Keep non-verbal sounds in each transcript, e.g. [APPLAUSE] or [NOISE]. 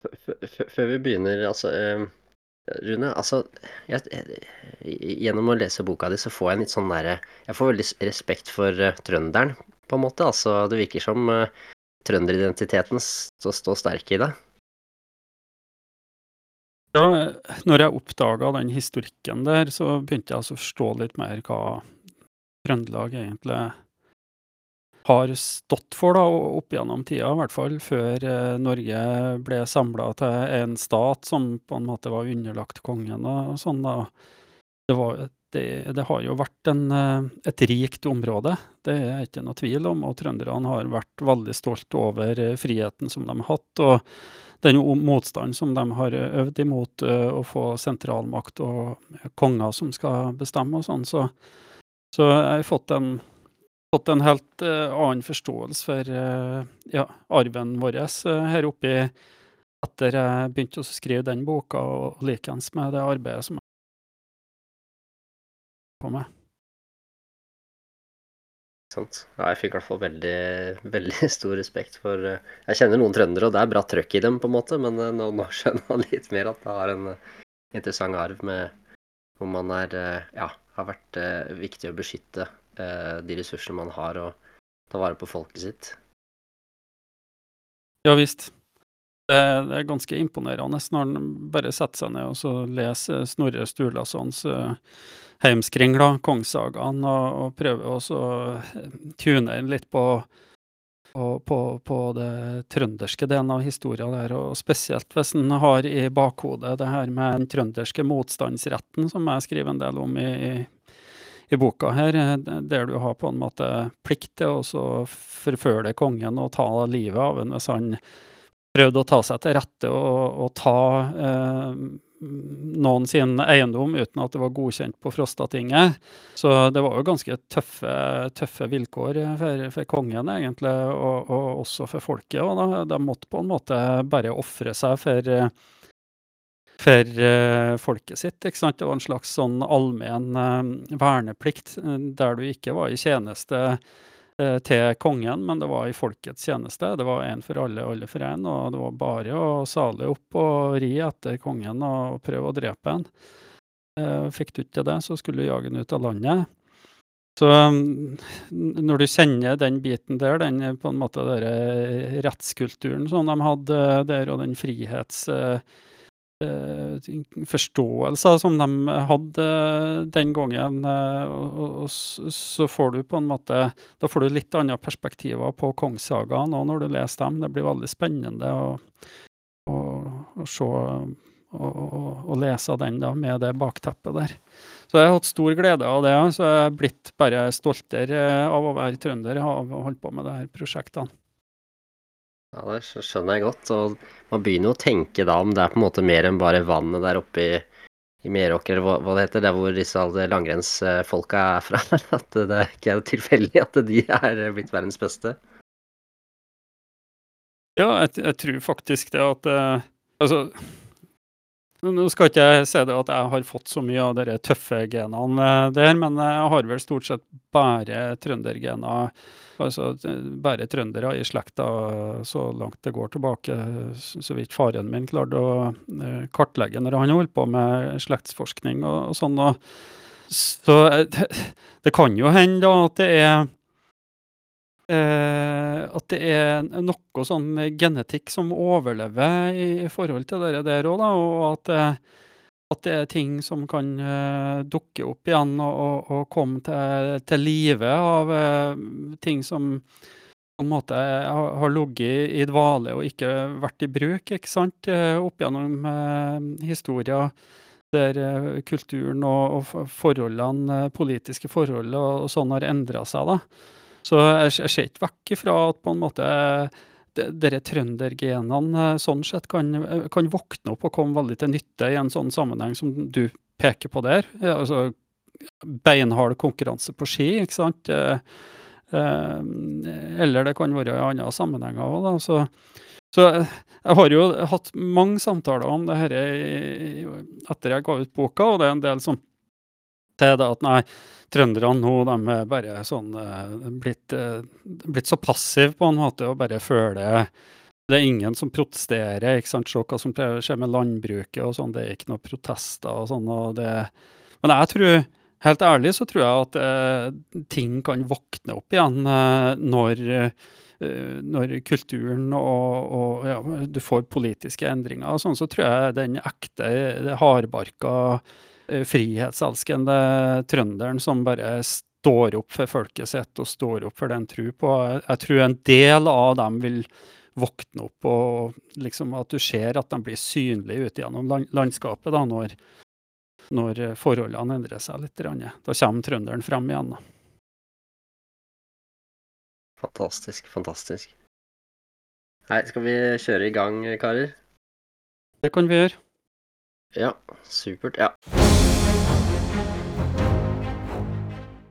Før vi begynner, altså eh, Rune, altså jeg, Gjennom å lese boka di så får jeg litt sånn derre Jeg får veldig respekt for uh, trønderen, på en måte. Altså, det virker som uh, trønderidentiteten står stå sterk i det. Ja, når jeg oppdaga den historikken der, så begynte jeg altså å forstå litt mer hva Trøndelag egentlig er har stått for da, opp gjennom tida, i hvert fall før eh, Norge ble samla til en stat som på en måte var underlagt kongen og sånn. da. Det, var, det, det har jo vært en, eh, et rikt område, det er ikke noe tvil om. Og trønderne har vært veldig stolt over eh, friheten som de har hatt. og den motstanden som de har øvd imot å få sentralmakt og konger som skal bestemme og sånn. Så, så jeg har fått en fått en helt uh, annen forståelse for uh, ja, arven vår uh, her oppe etter jeg begynte å skrive den boka, og likeens med det arbeidet som jeg på med. Sant. Ja, jeg fikk i hvert fall veldig, [LAUGHS] veldig stor respekt for Jeg kjenner noen trøndere, og det er bra trøkk i dem, på en måte, men nå, nå skjønner man [LAUGHS] litt mer at det har en interessant arv med hvor man er Ja, har vært viktig å beskytte de ressursene man har, og ta vare på folket sitt. Ja visst. Det, det er ganske imponerende når en bare setter seg ned og så leser Snorre Sturlasons uh, Heimskringla, Kongssagaen, og, og prøver å tune inn litt på, og på, på, det trønderske delen av historien der, og spesielt hvis en har i bakhodet det her med den trønderske motstandsretten, som jeg skriver en del om i i boka her, eh, der du har på en måte plikt til å forfølge kongen og ta livet av ham hvis han prøvde å ta seg til rette og, og ta eh, noen sin eiendom uten at det var godkjent på Frostatinget. Så det var jo ganske tøffe, tøffe vilkår for, for, kongen, egentlig, og, og, også for folket. og da, De måtte på en måte bare ofre seg for for uh, folket sitt. ikke sant? Det var en slags sånn allmenn uh, verneplikt uh, der du ikke var i tjeneste til kongen, men det var i folkets tjeneste. Det var én for alle, alle for én, og det var bare å sale opp og ri etter kongen og prøve å drepe han. fikk du ikke det, så skulle du jage han ut av landet. Så når du kjenner den biten der, den på en måte der rettskulturen som de hadde der, og den frihets... Eh, forståelser som de hadde den gangen. Eh, og, og, så får du på en måte Da får du litt andre perspektiver på Kongssagaen òg når du leser dem. Det blir veldig spennende å, å, å se og, lese den da, med det bakteppet der. Så jeg har hatt stor glede av det. Så jeg er blitt bare stoltere av å være trønder å holde på med de her prosjektene. Ja, det skjønner jeg godt. Og man begynner jo å tenke da om det er på en måte mer enn bare vannet der oppe i, i Meråker, eller hva, hva, det heter, der hvor disse alle langrennsfolka er fra. [LAUGHS] At det ikke er tilfeldig at de er blitt verdens beste. Ja, jeg, jeg tror faktisk det at uh, Altså nå skal ikke jeg si det at jeg har fått så mye av de tøffe genene eh, der, men jeg har vel stort sett bare trøndergener. Altså bare trøndere i slekta så langt det går tilbake, så vidt faren min klarte å eh, kartlegge når han holdt på med slektsforskning og, og sånn. Og, så det, det, kan jo hende da at det er eh, at det er noe sånn genetikk som overlever i, forhold til det der òg, og at, at, det er ting som kan uh, dukke opp igjen og, og, komme til, til live av ting som på en måte har, ligget i dvale og ikke vært i bruk, ikke sant, opp gjennom historier der kulturen og forholdene, politiske forhold og, og sånn har endra seg. da. Så jeg, ser ikke vekk ifra at på en måte dere trøndergenene eh, sånn sett kan, eh, kan, våkne opp og komme veldig til nytte i en sånn sammenheng som du peker på der. Altså beinhard konkurranse på ski, ikke sant. Eh, eller det kan være i andre sammenhenger òg, da. Så, så, jeg har jo hatt mange samtaler om det her etter jeg ga ut boka, og det er en del som sier at nei, trønderne nå de er bare sånn uh, blitt, uh, blitt, så passive på en måte og bare føler det er ingen som protesterer. ikke sant, Se hva som skjer med landbruket og sånn. Det er ikke noen protester og sånn. og det, Men jeg tror, helt ærlig, så tror jeg at eh, ting kan våkne opp igjen eh, når, eh, når kulturen og, og ja, du får politiske endringer og sånn. Så tror jeg den ekte, hardbarka, eh, frihetselskende trønderen som bare står opp for folket sitt og står opp for det en tror på, jeg, tror en del av dem vil våkne opp, og liksom at du ser at de blir synlige ute gjennom landskapet da, når, når forholdene endrer seg litt. Da kommer trønderen frem igjen. da. Fantastisk, fantastisk. Nei, skal vi kjøre i gang, karer? Det kan vi gjøre. Ja, supert. Ja.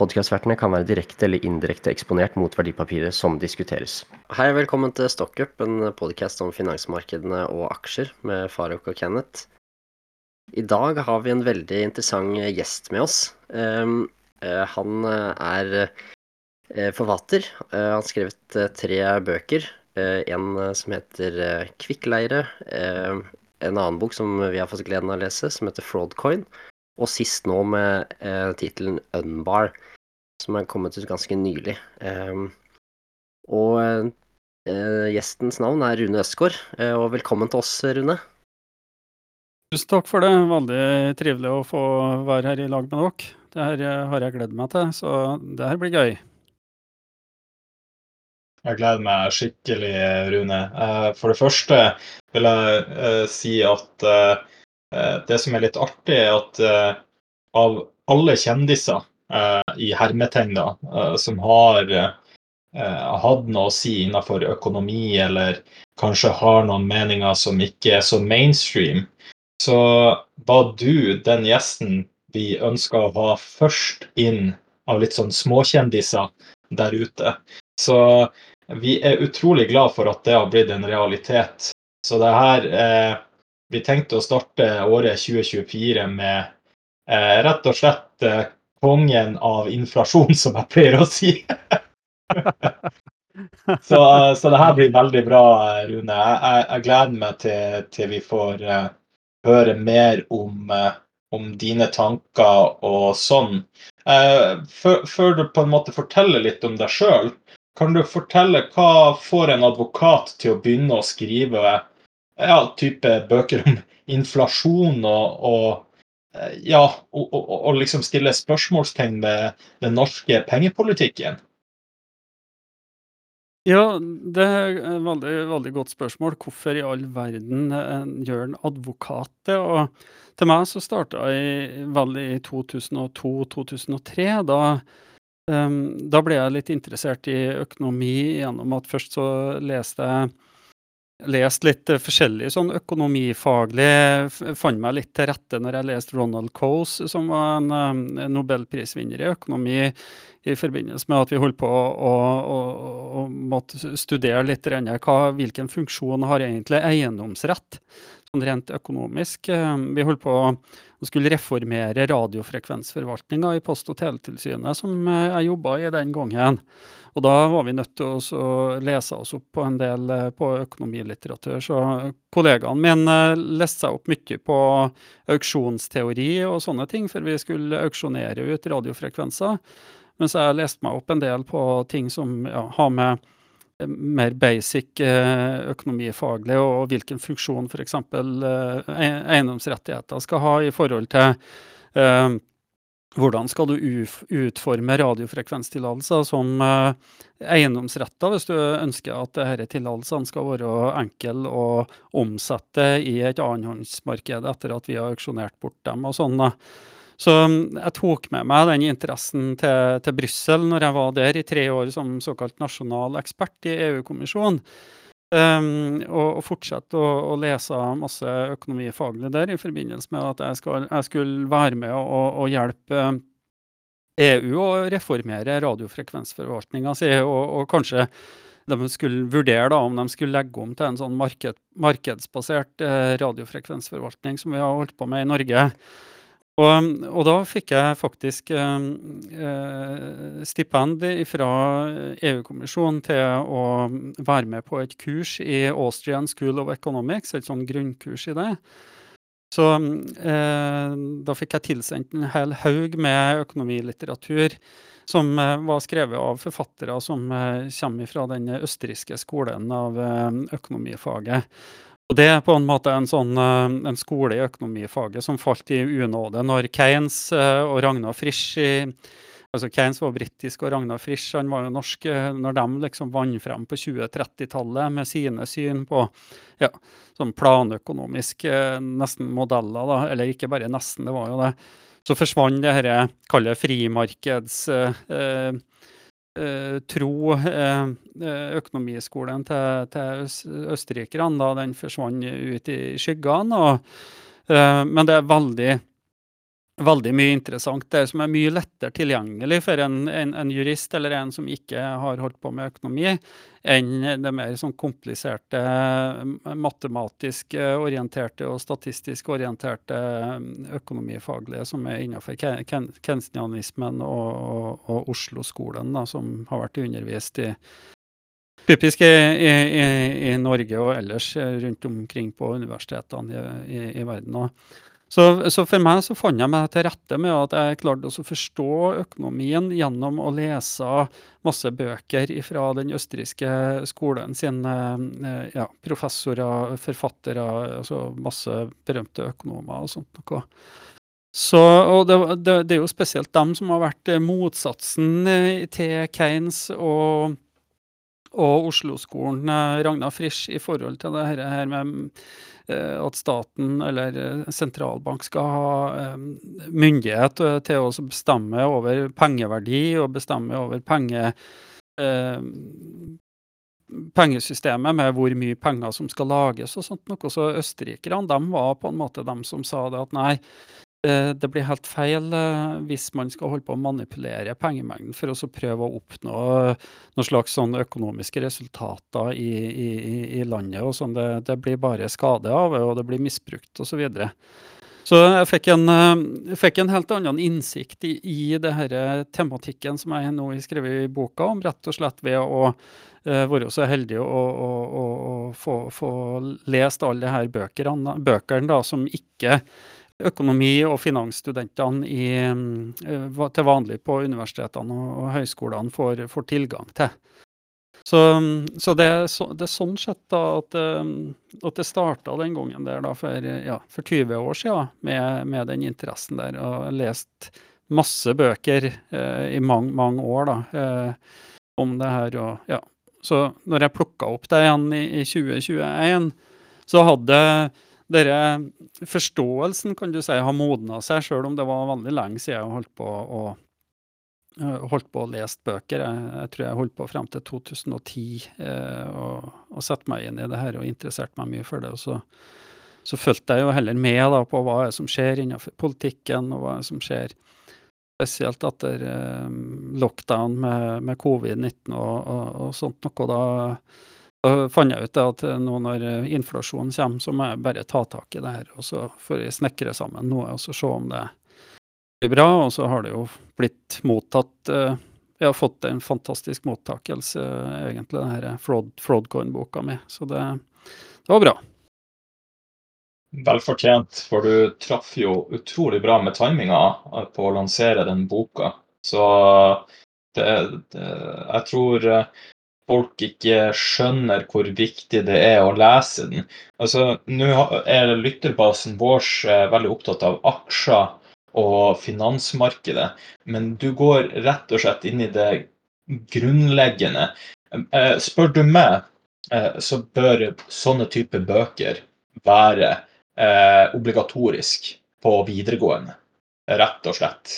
Podkastvertene kan være direkte eller indirekte eksponert mot verdipapiret som diskuteres. Hei og velkommen til Stockup, en podkast om finansmarkedene og aksjer med Farouk og Kenneth. I dag har vi en veldig interessant gjest med oss. Ehm, eh, han er eh, forfatter. Han har skrevet eh, tre bøker. En som heter Kvikkleire. En annen bok som vi har fått gleden av å lese, som heter Fraudcoin. Og sist nå med tittelen Unbar som er kommet ut ganske nylig. Ehm, og eh, gjestens navn er Rune Østgaard, eh, og velkommen til oss, Rune. Tusen takk for det. Veldig trivelig å få være her i lag med dere. Det her eh, har jeg gledet meg til, så det her blir gøy. Jeg gleder meg skikkelig, Rune. For det første vil jeg si at det som er litt artig, er at av alle kjendiser i hermetegn, da, eh, som har eh, hatt noe å si innenfor økonomi, eller kanskje har noen meninger som ikke er så mainstream, så var du den gjesten vi ønska å ha først inn av litt sånn småkjendiser der ute. Så vi er utrolig glad for at det har blitt en realitet. Så det her eh, Vi tenkte å starte året 2024 med eh, rett og slett eh, kongen av inflasjon, som jeg pleier å si. [LAUGHS] så, så det her blir veldig bra, Rune. Jeg, jeg gleder meg til, til vi får uh, høre mer om, uh, om, dine tanker og sånn. Uh, før, du på en måte forteller litt om deg sjøl, kan du fortelle hva får en advokat til å begynne å skrive ja, type bøker om inflasjon og, og ja, og, og, og, liksom stille spørsmålstegn ved den norske pengepolitikken? Ja, det er et veldig, veldig godt spørsmål. Hvorfor i all verden eh, gjør en advokat det? Og til meg så starta jeg vel i 2002-2003. Da, um, da ble jeg litt interessert i økonomi gjennom at først så leste jeg lest litt eh, forskjellig sånn økonomifaglig. Fant meg litt til rette når jeg leste Ronald Coase, som var en, eh, nobelprisvinner i økonomi, i forbindelse med at vi holdt på å, å, å, måtte studere litt hva, hvilken funksjon har egentlig eiendomsrett, sånn rent økonomisk. Eh, vi holdt på å skulle reformere radiofrekvensforvaltninga i Post- og teletilsynet, som jeg jobba i den gangen. Og da var vi nødt til å lese oss opp på en del eh, på økonomilitteratur. Så kollegaene mine eh, leste seg opp mye på auksjonsteori og sånne ting, for vi skulle auksjonere ut radiofrekvenser. Mens jeg leste meg opp en del på ting som ja, har med eh, mer basic økonomifaglig, og hvilken funksjon f.eks. eiendomsrettigheter skal ha i forhold til hvordan skal du utforme radiofrekvenstillatelser som eh, eiendomsretter, hvis du ønsker at disse tillatelsene skal være enkle å omsette i et annenhåndsmarked etter at vi har auksjonert bort dem og sånn. Så mm, jeg tok med meg den interessen til, til Brussel når jeg var der i tre år som såkalt nasjonal ekspert i EU-kommisjonen. Um, og, og fortsette å, å, lese masse økonomifaglig der i forbindelse med at jeg, skal, jeg skulle være med og, og hjelpe EU å reformere radiofrekvensforvaltninga si, og, og, kanskje de skulle vurdere da, om de skulle legge om til en sånn marked, markedsbasert eh, radiofrekvensforvaltning som vi har holdt på med i Norge. Og, og, da fikk jeg faktisk eh, eh stipend fra EU-kommisjonen til å være med på et kurs i Austrian School of Economics, et sånn grunnkurs i det. Så eh, da fikk jeg tilsendt en hel haug med økonomilitteratur som eh, var skrevet av forfattere som eh, kommer fra den østerrikske skolen av eh, økonomifaget. Og Det er på en måte en, sånn, eh, en skole i økonomifaget som falt i unåde når Keynes eh, og Ragnar Frisch i, altså Keynes var britisk, og Ragnar Frisch han var jo norsk. Eh, når de liksom vant frem på 2030-tallet med sine syn på ja, sånn planøkonomiske nesten modeller, da, eller ikke bare nesten, det var jo det, så forsvant det dette, frimarkeds... Eh, tro eh, eh, økonomiskolen til, til østerrikerne da den forsvant ut i skyggene. Men det er veldig veldig mye interessant der som er mye lettere tilgjengelig for en, en, en, jurist eller en som ikke har holdt på med økonomi, enn det mer sånn kompliserte, matematisk orienterte og statistisk orienterte økonomifaglige som er innenfor kensianismen og, og, og Oslo-skolen, som har vært undervist i Typisk i, i, i, Norge og ellers rundt omkring på universitetene i, i verden. Og så, så, for meg så fant jeg meg til rette med at jeg klarte å forstå økonomien gjennom å lese masse bøker fra den østerrikske skolen sine eh, ja, professorer, forfattere, altså masse berømte økonomer og sånt noe. Så, og det, det, det, er jo spesielt dem som har vært motsatsen eh, til Keynes og, og Oslo-skolen, Ragna Ragnar Frisch, i forhold til det her med Eh, at staten eller eh, sentralbank skal ha eh, myndighet til å bestemme over pengeverdi og bestemme over penge, pengesystemet med hvor mye penger som skal lages og sånt noe. Så østerrikerne de var på en måte de som sa det at nei, Eh, det blir helt feil eh, hvis man skal holde på å manipulere pengemengden for å prøve å oppnå noen slags sånn økonomiske resultater i, i, i landet. og sånn. Det, det, blir bare skade av og det blir misbrukt osv. Så, videre. så jeg fikk en, jeg eh, fikk en, helt annen innsikt i, i denne tematikken som jeg nå har skrevet i boka om, rett og slett ved å være så heldig å, å, å, å få, få, lest alle disse bøkene, bøkene da, som ikke økonomi- og finansstudentene i, eh, til vanlig på universitetene og, høyskolene får, får, tilgang til. Så, så, det, så, det, er sånn sett da at, eh, at det starta den gangen der da for, ja, for 20 år siden med, med, den interessen der. Og jeg lest masse bøker eh, i mange, mange år da, eh, om det her. Og, ja. Så når jeg plukka opp det igjen i, i 2021, så hadde denne forståelsen kan du si har modna seg, sjøl om det var veldig lenge siden jeg holdt på å eh, holdt på å lese bøker. Jeg, jeg, tror jeg holdt på frem til 2010 eh, og, og satte meg inn i det her og interesserte meg mye for det. og så, så fulgte jeg jo heller med da, på hva som skjer innenfor politikken, og hva som skjer spesielt etter eh, lockdown med, med covid-19 og, og, og, sånt noe. Da så fant jeg ut at nå når inflasjonen kommer, så må jeg bare ta tak i det her. Og så får jeg snekre sammen noe og så se om det blir bra. Og så har det jo blitt mottatt eh, Jeg har fått en fantastisk mottakelse, egentlig, denne Fraudcoin-boka mi. Så det, det var bra. Vel fortjent, for du traff jo utrolig bra med timinga på å lansere den boka. Så det, det, jeg tror eh, folk ikke skjønner hvor viktig det er å lese den. Altså, Nå er lytterbasen vår eh, veldig opptatt av aksjer og finansmarkedet, men du går rett og slett inn i det grunnleggende. Eh, spør du meg, eh, så bør sånne type bøker være obligatorisk på videregående, rett og slett.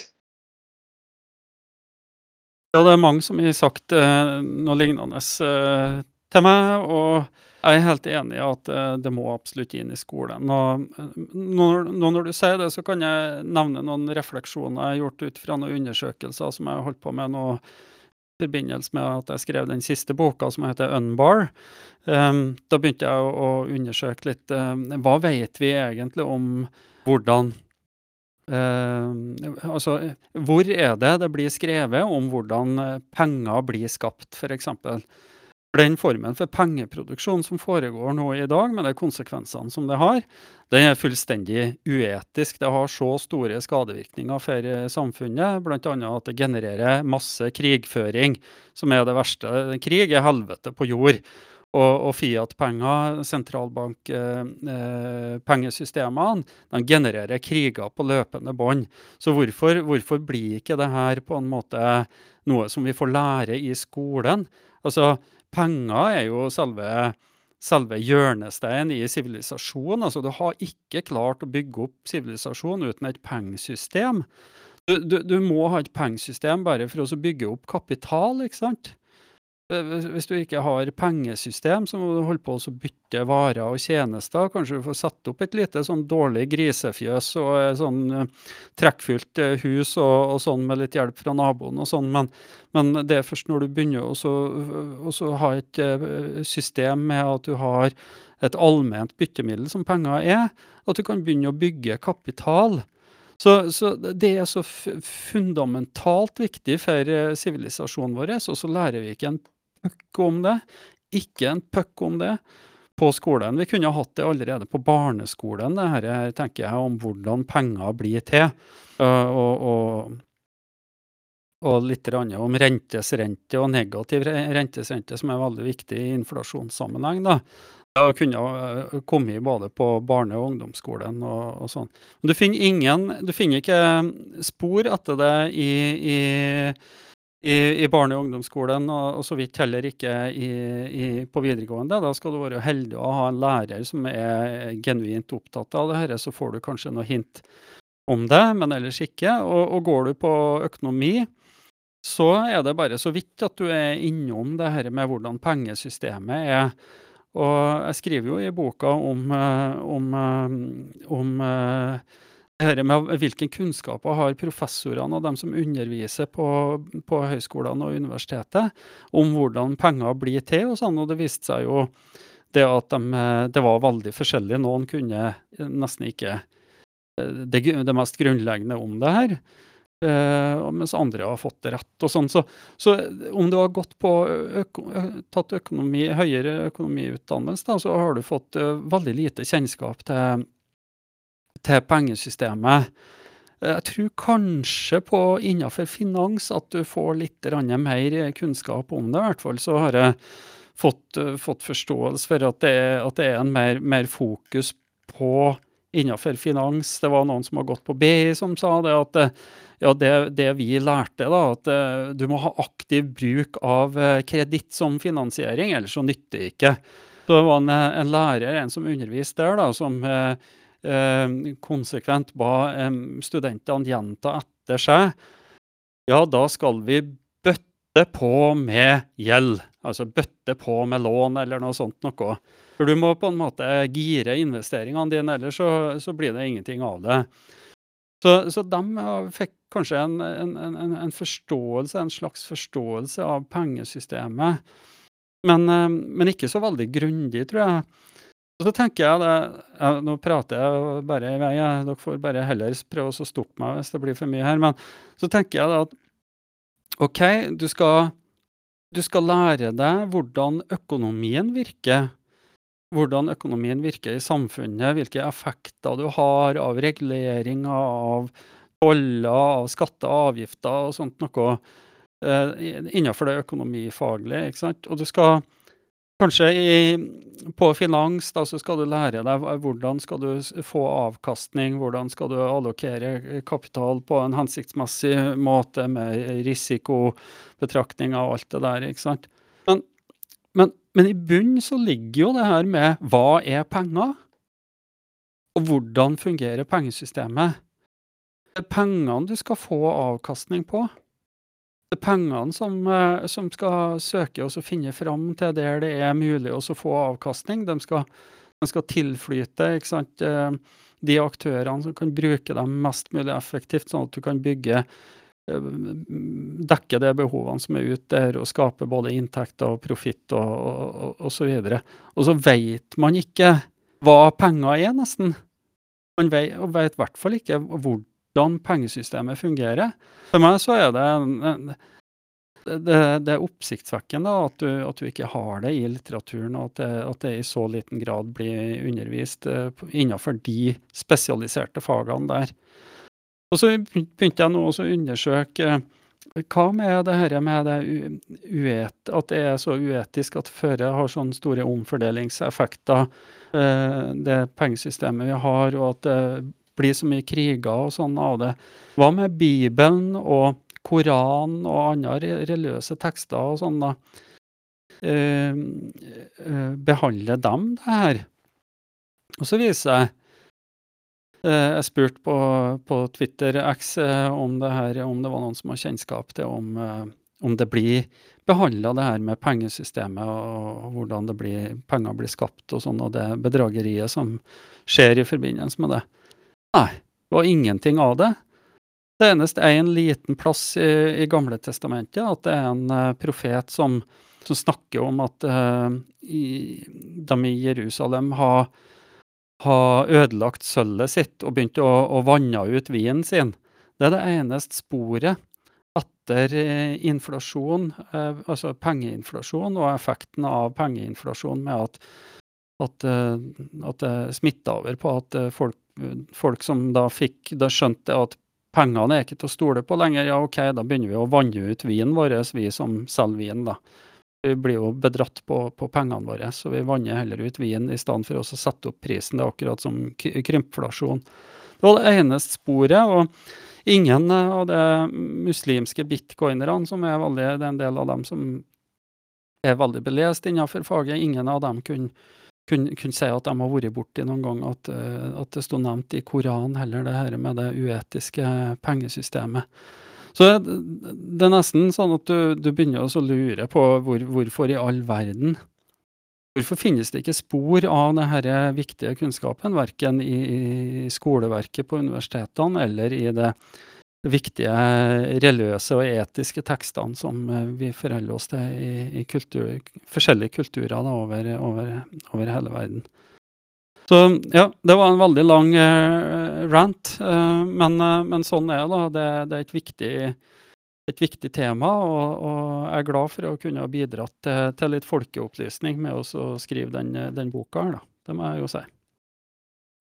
Ja, det er mange som har sagt eh, noe lignende eh, til meg. og jeg er helt enig i at eh, det må absolutt inn i skolen. Og når, når, du sier det, så kan jeg nevne noen refleksjoner jeg har gjort ut fra noen undersøkelser som jeg har holdt på med nå i forbindelse med at jeg skrev den siste boka, som heter Unbar. Um, da begynte jeg å, undersøke litt hva vet vi egentlig om hvordan uh, Altså, hvor er det det blir skrevet om hvordan penger blir skapt, f.eks.? Den formen for pengeproduksjon som foregår nå i dag, med de konsekvensene som det har, den er fullstendig uetisk. Det har så store skadevirkninger for samfunnet, bl.a. at det genererer masse krigføring, som er det verste. Krig er helvete på jord. Og, og Fiat-penger, sentralbankpengesystemene, eh, de genererer kriger på løpende bånd. Så hvorfor, hvorfor blir ikke det her på en måte noe som vi får lære i skolen? Altså, penger er jo selve, selve hjørnesteinen i sivilisasjon. Altså, du har ikke klart å bygge opp sivilisasjon uten et pengesystem. Du, du, du, må ha et pengesystem bare for å bygge opp kapital, ikke sant? Hvis du ikke har pengesystem, så må du holde på å bytte varer og tjenester. Kanskje du får satt opp et lite sånn dårlig grisefjøs og sånn trekkfylt uh, hus og, og, sånn med litt hjelp fra naboen og sånn, men, men det er først når du begynner å ha et system med at du har et allment byttemiddel som penger er, at du kan begynne å bygge kapital. Så, så, det er så fundamentalt viktig for sivilisasjonen vår, og så lærer vi ikke en puck om det. Ikke en puck om det på skolen. Vi kunne hatt det allerede på barneskolen, det her tenker jeg om hvordan penger blir til. og, og, og litt om rentesrente og negativ rentesrente, som er veldig viktig i inflasjonssammenheng. da. Det kunne kommet både på barne- og ungdomsskolen og, og sånn. Men du finner, ingen, du finner ikke spor etter det i, i i, i barne- og ungdomsskolen, og, og, så vidt heller ikke i, i, på videregående. Da skal du være heldig å ha en lærer som er genuint opptatt av det her, så får du kanskje noe hint om det, men ellers ikke. Og, og går du på økonomi, så er det bare så vidt at du er innom det her med hvordan pengesystemet er. Og jeg skriver jo i boka om, eh, om, eh, om, om eh, dette med hvilken kunnskaper har professorene og dem som underviser på, på høyskolene og universitetet, om hvordan penger blir til og sånn. Og det viste seg jo det at de, det var veldig forskjellig. Noen kunne nesten ikke eh, det, det mest grunnleggende om det her. Mens andre har fått det rett. og sånn. Så, så om du har gått på øko, tatt økonomi, høyere økonomiutdannelse, da, så har du fått veldig lite kjennskap til til pengesystemet. Jeg tror kanskje på innenfor finans at du får litt mer kunnskap om det. I hvert fall så har jeg fått, fått forståelse for at det, er, at det er en mer, mer, fokus på innenfor finans. Det var noen som har gått på BI som sa det at ja, det, det vi lærte, da, at eh, du må ha aktiv bruk av eh, kreditt som finansiering, ellers så nytter det ikke. Så det var en, en lærer, en som underviste der, da, som eh, konsekvent ba studentene gjenta etter seg, ja, da skal vi bøtte på med gjeld. Altså bøtte på med lån eller noe sånt noe. For du må på en måte gire investeringene dine, ellers så, så blir det ingenting av det. Så, så de fikk kanskje en, en, en, en, forståelse, en slags forståelse av pengesystemet. Men, eh, men ikke så veldig grundig, tror jeg. Og så tenker jeg det, ja, Nå prater jeg bare i vei, dere får bare heller prøve å stoppe meg hvis det blir for mye her. Men så tenker jeg da at OK, du skal, du skal lære deg hvordan økonomien virker. Hvordan økonomien virker i samfunnet, hvilke effekter du har av reguleringer, av toller, av skatter og avgifter og sånt noe eh, innenfor det økonomifaglige. ikke sant? Og du skal Kanskje i, på finans da, så skal du lære deg hvordan skal du få avkastning, hvordan skal du allokere kapital på en hensiktsmessig måte med risikobetraktning av alt det der. ikke sant? Men, men, men i bunnen så ligger jo det her med hva er penger? Og hvordan fungerer pengesystemet? Det er pengene du skal få avkastning på. Pengene som, eh, som skal søke og finne fram til der det er mulig å få avkastning. De skal, de skal tilflyte? Eh, de aktørene som kan bruke dem mest mulig effektivt, sånn at du kan bygge eh, dekke de behovene som er ute der, og skape både inntekter og profitt og, og, og, så videre. Og så vet man ikke hva penger er, nesten. Man vet, og vet i hvert fall ikke hvordan pengesystemet fungerer. For meg så er det, det, det er oppsiktsvekkende at du, at du, ikke har det i litteraturen, og at det, at det, i så liten grad blir undervist uh, innenfor de spesialiserte fagene der. Og så begynte jeg nå å undersøke uh, hva med det her med det uet, at det er så uetisk at føre har sånne store omfordelingseffekter, uh, det pengesystemet vi har, og at det blir så mye kriger og sånn av det. Hva med Bibelen og Koranen og andre religiøse tekster og sånn, da? Eh, eh, behandler dem det her? Og så viser jeg eh, Jeg spurte på, på Twitter X eh, om det her, om det var noen som har kjennskap til om, eh, om det blir behandla det her med pengesystemet og hvordan blir, penger blir skapt og sånn, og det bedrageriet som skjer i forbindelse med det. Nei, det var ingenting av det. Det eneste er en liten plass i, i Gamle testamentet, at det er en uh, profet som, som, snakker om at uh, i, de i Jerusalem har, har ødelagt sølvet sitt og begynt å, å vanne ut vinen sin. Det er det eneste sporet etter uh, inflasjon, altså pengeinflasjon, og effekten av pengeinflasjon med at, at, at det smitta over på at folk folk som da fikk Da skjønte at pengene er ikke til å stole på lenger. Ja, OK, da begynner vi å vanne ut vinen vår, vi som selger vin, da. Vi blir jo bedratt på, på pengene våre, så vi vanner heller ut vin i stedet for å sette opp prisen. Det er akkurat som krympflasjon. Det var det eneste sporet. og Ingen av de muslimske bitcoinerne, som er veldig, det er en del av dem som er veldig belest innenfor faget, ingen av dem kunne kunne, kunne si at de har vært borti noen gang at, eh, at det sto nevnt i Koranen heller, det her med det uetiske pengesystemet. Så det, det er nesten sånn at du, du begynner å lure på hvor, hvorfor i all verden Hvorfor finnes det ikke spor av denne viktige kunnskapen, verken i, i skoleverket på universitetene eller i det viktige religiøse og etiske tekstene som eh, vi forholder oss til i, i kultur, forskjellige kulturer da, over, over, over, hele verden. Så ja, det var en veldig lang uh, rant, uh, men, uh, men, sånn er det. Det, det er et viktig, et viktig tema, og, og, jeg er glad for å kunne ha bidratt til, til litt folkeopplysning med å skrive den, den boka her, da. Det må jeg jo si.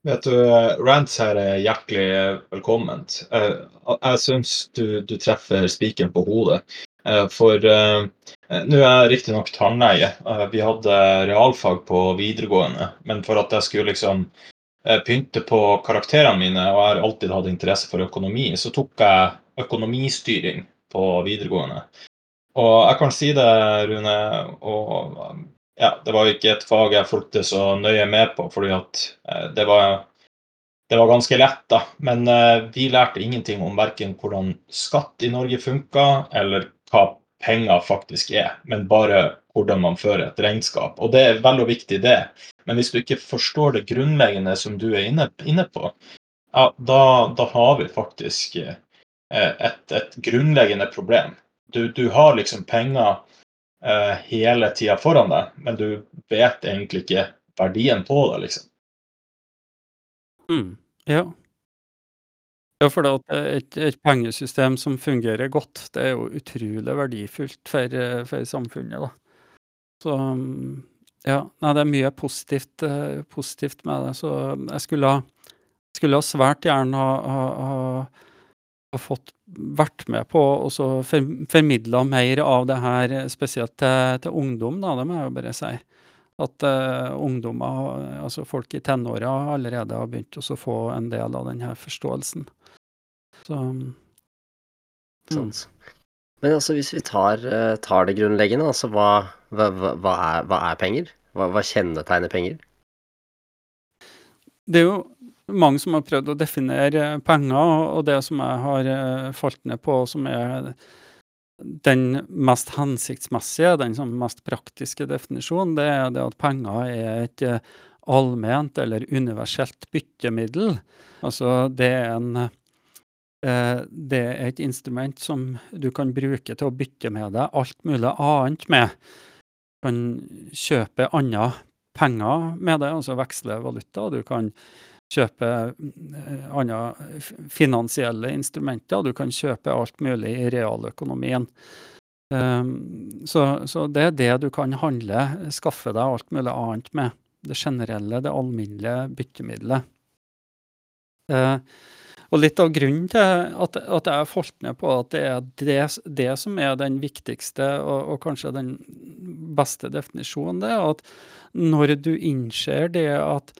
Vet du, Rants her er hjertelig velkomment. Eh, jeg syns du, du treffer spikeren på hodet. Eh, for uh, nå er jeg riktignok tannlege. Vi hadde realfag på videregående. Men for at jeg skulle liksom pynte på karakterene mine, og jeg har alltid hatt interesse for økonomi, så tok jeg økonomistyring på videregående. Og jeg kan si det, Rune, og ja, det var ikke et fag jeg fulgte så nøye med på, fordi at eh, det var, det var ganske lett, da. Men eh, vi lærte ingenting om verken hvordan skatt i Norge funka, eller hva penger faktisk er, men bare hvordan man fører et regnskap. Og det er veldig viktig, det. Men hvis du ikke forstår det grunnleggende som du er inne, på, ja, da, da, har vi faktisk eh, et, et grunnleggende problem. Du, du har liksom penger hele tida foran deg, men du vet egentlig ikke verdien på det, liksom. Mm, ja. Ja, for et, et pengesystem som fungerer godt, det er jo utrolig verdifullt for, for samfunnet, da. Så ja, nei, det er mye positivt, uh, positivt med det. Så jeg skulle skulle svært gjerne ha, ha, ha fått vært med på å for, formidle mer av det her, spesielt til, til ungdom, da, det må jeg jo bare si. At uh, ungdommer, altså folk i tenåra, allerede har begynt å få en del av denne forståelsen. Så mm. Men altså, hvis vi tar, uh, tar det grunnleggende, altså hva, hva, hva, er, hva er, penger? Hva, hva kjennetegner penger? Det er jo mange som har prøvd å definere penger, og det som jeg har eh, falt ned på, som er den mest hensiktsmessige, den mest praktiske definisjonen, det er det at penger er et eh, allment eller universelt byttemiddel. Altså det er en eh, det er et instrument som du kan bruke til å bytte med deg alt mulig annet med. Du kan kjøpe andre penger med det, altså veksle valuta. Du kan kjøpe eh, andre finansielle instrumenter. Du kan kjøpe alt mulig i realøkonomien. Um, så, så, det er det du kan handle, skaffe deg alt mulig annet med. Det generelle, det alminnelige byttemiddelet. Uh, og litt av grunnen til at, at jeg falt ned på at det er det, det som er den viktigste og, og, kanskje den beste definisjonen, det er at når du innser det at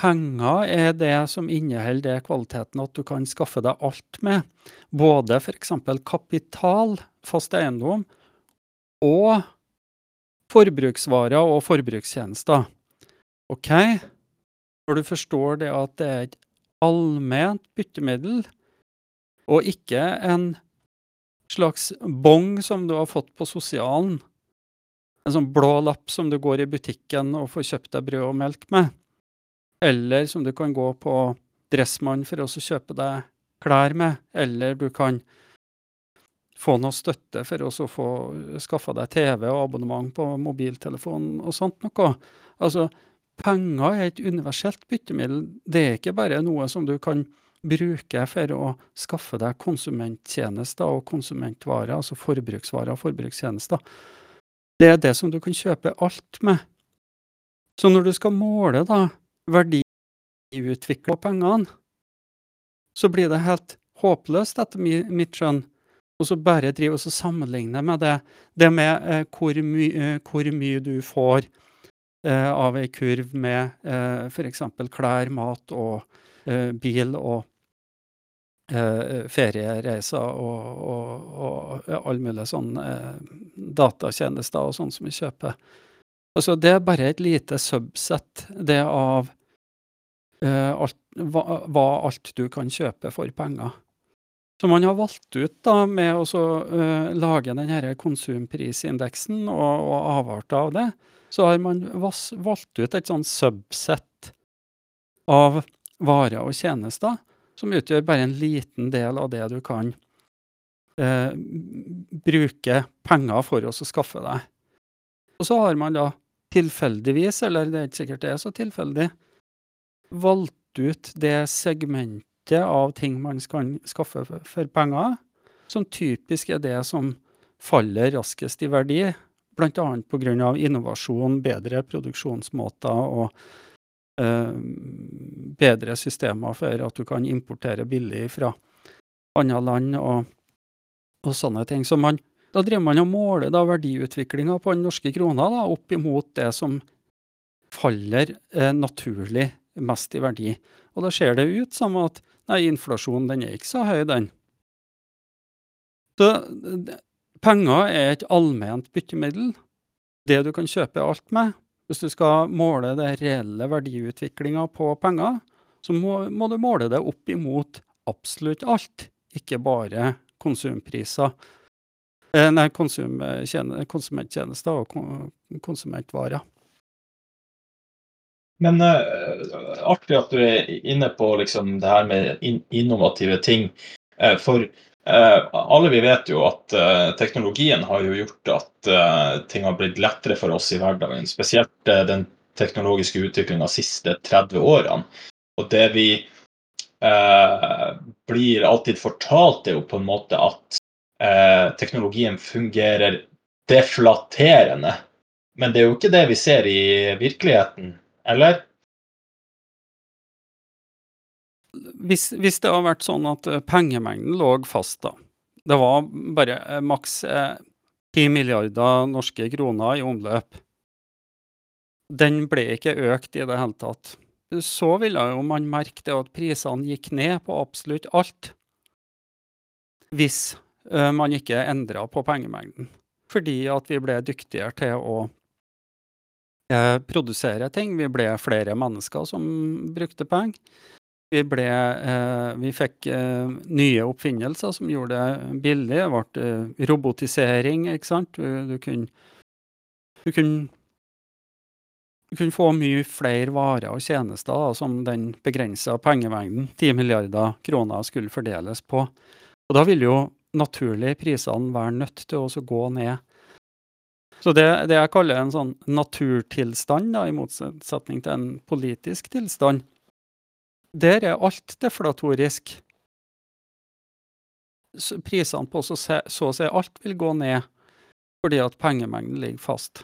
Penger er det som inneholder det kvaliteten at du kan skaffe deg alt med. Både f.eks. kapital, fast eiendom, og forbruksvarer og forbrukstjenester. OK? Når du forstår det at det er et allment byttemiddel, og ikke en slags bong som du har fått på sosialen, en sånn blå lapp som du går i butikken og får kjøpt deg brød og melk med, eller som du kan gå på Dressmann for å kjøpe deg klær med. Eller du kan få noe støtte for å få skaffa deg TV og abonnement på mobiltelefon og sånt noe. Altså, penger er et universelt byttemiddel. Det er ikke bare noe som du kan bruke for å skaffe deg konsumenttjenester og konsumentvarer, altså forbruksvarer og forbrukstjenester. Det er det som du kan kjøpe alt med. Så når du skal måle da verdiutvikla pengene, så blir det helt håpløst, etter mitt skjønn, og bare drive og sammenligne med det, det med eh, hvor, my, eh, hvor, mye du får eh, av ei kurv med eh, f.eks. klær, mat og eh, bil og eh, feriereiser og, og, og alle mulige sånne eh, datatjenester og sånn som vi kjøper. Altså, det er bare et lite subset, det av alt, hva, hva, alt du kan kjøpe for penger. Så man har valgt ut da med å uh, lage denne konsumprisindeksen og, og avarter av det, så har man valgt ut et sånn subset av varer og tjenester som utgjør bare en liten del av det du kan uh, bruke penger for å skaffe deg. Og så har man da tilfeldigvis, eller det er ikke sikkert det er så tilfeldig, valgt ut det segmentet av ting man skal skaffe for penger, som typisk er det som faller raskest i verdi, bl.a. pga. innovasjon, bedre produksjonsmåter og eh, bedre systemer for at du kan importere billig fra andre land og, og sånne ting. Så man, da driver man og måler verdiutviklinga på den norske krona opp imot det som faller eh, naturlig mest i verdi. Og da ser det ut som at nei, inflasjonen den er ikke så høy, den. Så penger er et allment byttemiddel. Det du kan kjøpe alt med. Hvis du skal måle det reelle verdiutviklinga på penger, så må, må, du måle det opp imot absolutt alt, ikke bare konsumpriser. Eh, nei, konsum, konsumenttjenester og konsumentvarer. Men uh, artig at du er inne på liksom, det her med in innovative ting. Uh, for uh, alle vi vet jo at teknologien har jo gjort at ting har blitt lettere for oss i hverdagen. Spesielt den teknologiske utviklinga de siste 30 årene. Og det vi blir alltid fortalt, er jo på en måte at teknologien fungerer deflaterende. Men det er jo ikke det vi ser i virkeligheten eller? Hvis, hvis, det har vært sånn at eh, pengemengden lå fast, da. Det var bare eh, maks eh, 10 milliarder norske kroner i omløp. Den ble ikke økt i det hele tatt. Så ville jo man merke det at prisene gikk ned på absolutt alt. Hvis eh, man ikke endra på pengemengden. Fordi at vi ble dyktigere til å produsere ting. Vi ble flere mennesker som brukte penger. Vi, ble, eh, vi fikk eh, nye oppfinnelser som gjorde det billig. Det ble eh, robotisering, ikke sant. Du, du, kunne, du, kunne, du kunne få mye flere varer og tjenester da, som den begrensa pengemengden, 10 milliarder kroner, skulle fordeles på. Og da vil jo naturlig prisene være nødt til å gå ned. Så det, det jeg kaller en sånn naturtilstand, da, i motsetning til en politisk tilstand, der er alt deflatorisk. Prisene på så, så å si alt vil gå ned, fordi at pengemengden ligger fast.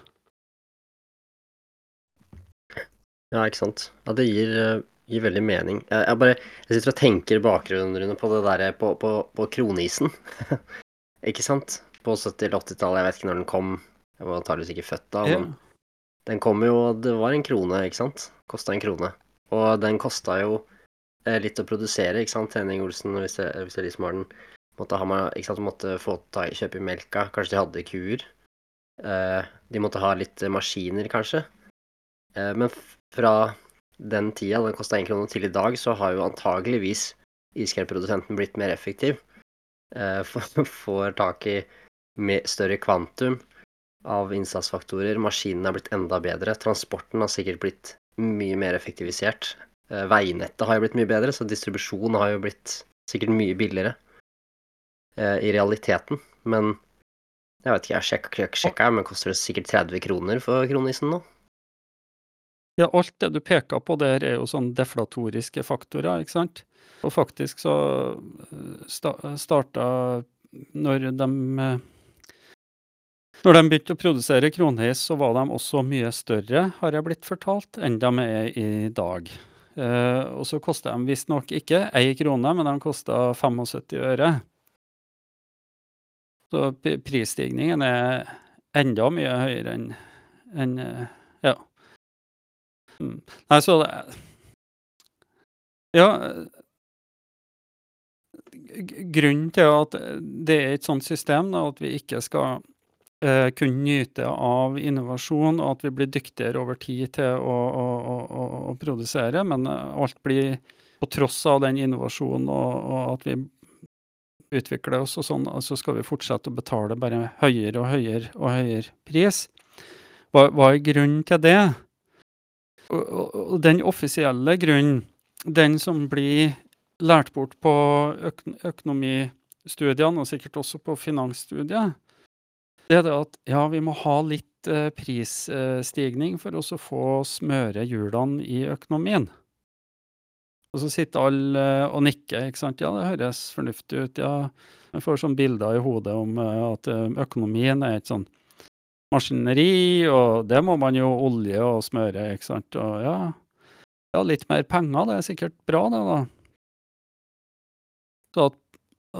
Ja, ikke sant. Ja, det gir, eh, gir veldig mening. Jeg, jeg, bare jeg sitter og tenker bakgrunnen på det derre på, på, på, kronisen. [LAUGHS] ikke sant? På 70- eller 80-tallet, jeg vet ikke når den kom. Jeg var antakeligvis ikke født da, ja. men den kom jo Det var en krone, ikke sant? Kosta en krone. Og den kosta jo Eh, litt å produsere, ikke sant. Henning Olsen, hvis det, hvis det er de som har den, måtte, ha, ikke sant? måtte få ta, kjøpe melka. Kanskje de hadde kuer. Eh, de måtte ha litt maskiner, kanskje. Eh, men fra den tida, den kosta én krone, til i dag, så har jo antageligvis iskremprodusenten blitt mer effektiv. [LAUGHS] Får tak i større kvantum av innsatsfaktorer. Maskinene er blitt enda bedre. Transporten har sikkert blitt mye mer effektivisert. Eh, veinettet har jo blitt mye bedre, så distribusjon har jo blitt sikkert mye billigere eh, i realiteten. Men jeg vet ikke, jeg sjekka, sjekka men koster det sikkert 30 kroner for kronisen nå? Ja, alt det du peker på der er jo sånn deflatoriske faktorer, ikke sant. Og faktisk så eh, starta når de når de begynte å produsere kronheis, så var de også mye større, har jeg blitt fortalt, enn de er i dag. Uh, og så kosta de visstnok ikke ei krone, men de kosta 75 øre. Så prisstigningen er enda mye høyere enn en, Ja. Mm. Nei, så det Ja. Grunnen til at det er et sånt system, da, at vi ikke skal eh, kunne nyte av innovasjon, og at vi blir dyktigere over tid til å, å, å, å produsere. Men eh, alt blir på tross av den innovasjonen og, og at vi utvikler oss og sånn, så skal vi fortsette å betale bare høyere og høyere og høyere pris. Hva, hva er grunnen til det? Og, og, den offisielle grunnen, den som blir lært bort på økonomistudiene, og sikkert også på finansstudiet, det er at ja, vi må ha litt eh, prisstigning for å få smøre hjulene i økonomien. Og så sitter alle eh, og nikker, ikke sant. Ja, det høres fornuftig ut. Ja, jeg får sånn bilder i hodet om eh, at økonomien er et sånn maskineri, og det må man jo olje og smøre, ikke sant. Og ja, ja litt mer penger, det er sikkert bra, det, da. Så at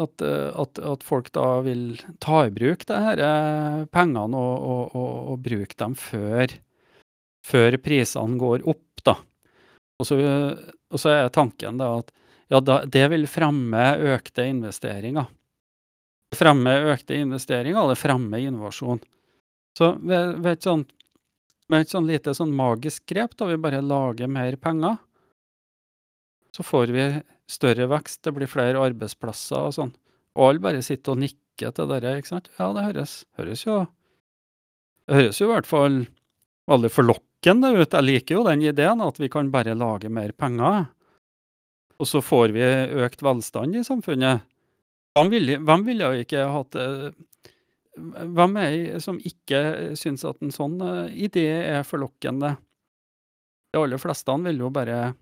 at, eh, at, at, folk da vil ta i bruk det her eh, pengene og, og, og, og, bruke dem før, før prisene går opp, da. Og så, så er tanken da at ja, da, det vil fremme økte investeringer. Fremme økte investeringer, eller det fremmer innovasjon. Så ved, ved, et sånt, med et sånt lite sånn magisk grep, da vi bare lager mer penger, så får vi større vekst, det blir flere arbeidsplasser og sånn. Og alle bare sitter og nikker til det, ikke sant. Ja, det høres, høres jo Det høres jo i hvert fall veldig forlokkende ut. Jeg liker jo den ideen at vi kan bare lage mer penger. Og så får vi økt velstand i samfunnet. Hvem ville, hvem ville ikke hatt? Hvem er jeg som ikke syns at en sånn uh, idé er forlokkende? De aller fleste vil jo bare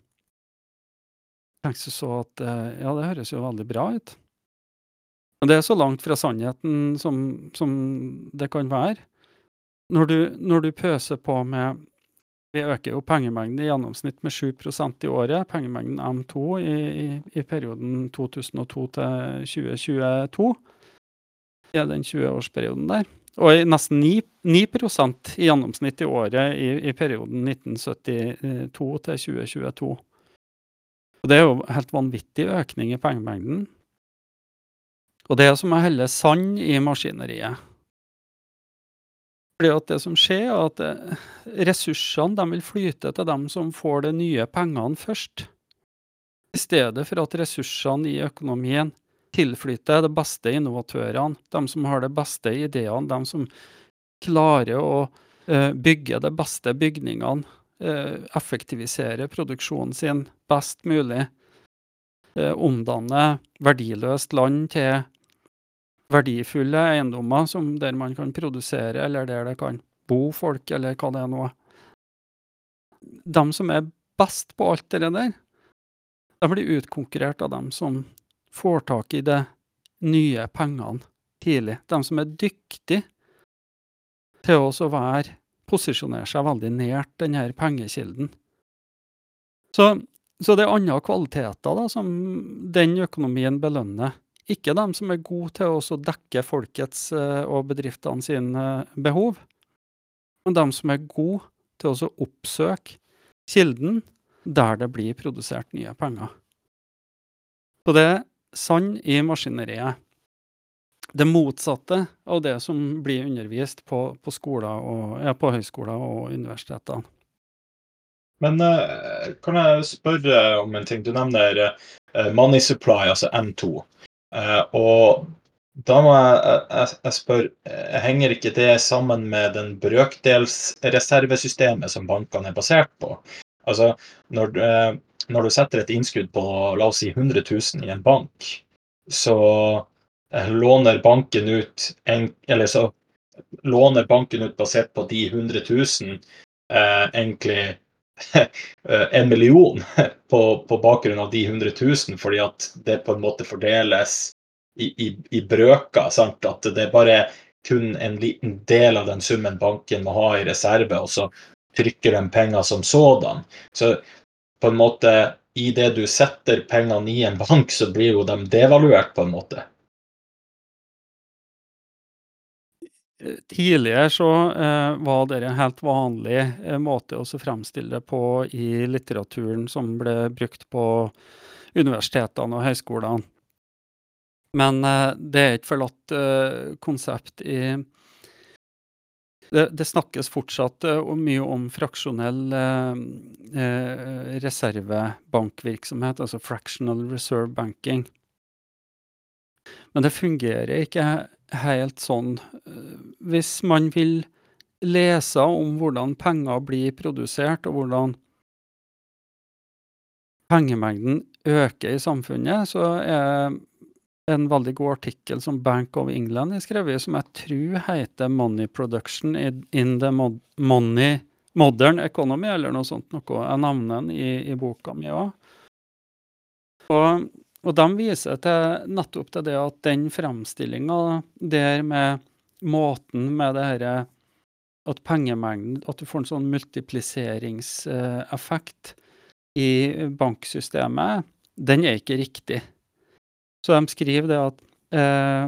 tenkte så at eh, ja, det høres jo veldig bra ut. Men det er så langt fra sannheten som, som det kan være. Når du, når du, pøser på med Vi øker jo pengemengden i gjennomsnitt med 7% i året, pengemengden M2 i, i, i perioden 2002 til 2022. I den 20-årsperioden der. Og nesten 9, 9% i gjennomsnitt i året i, i perioden 1972 til 2022. Og Det er jo helt vanvittig økning i pengemengden. Og det er som å helle sand i maskineriet. Fordi at det som skjer, er at eh, ressursene vil flyte til dem som får de nye pengene først. I stedet for at ressursene i økonomien tilflyter de beste innovatørene, de som har de beste ideene, de som klarer å uh, bygge de beste bygningene, effektivisere produksjonen sin best mulig, uh, omdanne verdiløst land til verdifulle eiendommer som der man kan produsere, eller der det kan bo folk, eller hva det er nå. De som er best på alt det der, de blir utkonkurrert av dem som får tak i de nye pengene tidlig. De som er dyktige til å være posisjonere seg veldig nært denne pengekilden. Så, så det er andre kvaliteter da, som den økonomien belønner. Ikke de som er gode til å dekke folkets eh, og bedriftene sine behov, men de som er gode til å oppsøke kilden der det blir produsert nye penger. Så det er sand i maskineriet. Det motsatte av det som blir undervist på, på, og, ja, på høyskoler og universiteter. Men uh, kan jeg spørre om en ting? Du nevner uh, Money Supply, altså M2. Uh, og da må jeg, jeg, jeg spørre, henger ikke det sammen med den brøkdelsreservesystemet som bankene er basert på? Altså, når, eh, når, du setter et innskudd på la oss si 100 000 i en bank, så eh, låner banken ut en, eller så låner banken ut basert på de 100 000 eh, egentlig [LAUGHS] en million [LAUGHS] på, på, bakgrunn av de 100 000, fordi at det på en måte fordeles i, i, i brøker. Sant? At det er bare kun en liten del av den summen banken må ha i reserve, og så trykker de penger som sådan. Så på en måte, i det du setter pengene i en bank, så blir jo de devaluert på en måte. Tidligere så eh, var det en helt vanlig eh, måte å fremstille det på i litteraturen som ble brukt på universitetene og høyskolene. Men eh, det er et forlatt eh, konsept i det, det, snakkes fortsatt uh, mye om fraksjonell uh, reservebankvirksomhet, altså fractional reserve banking. Men det fungerer ikke helt sånn. Hvis man vil lese om hvordan penger blir produsert, og hvordan pengemengden øker i samfunnet, så er en veldig god artikkel som Bank of England har skrevet, som jeg tror heter 'Money Production in the Money Modern Economy', eller noe sånt. noe. Jeg nevner den i, i boka mi òg. Og, og, de viser til nettopp til det at den fremstillinga der med måten med det herre at pengemengden At du får en sånn multipliseringseffekt i banksystemet, den er ikke riktig. Så de skriver det at eh,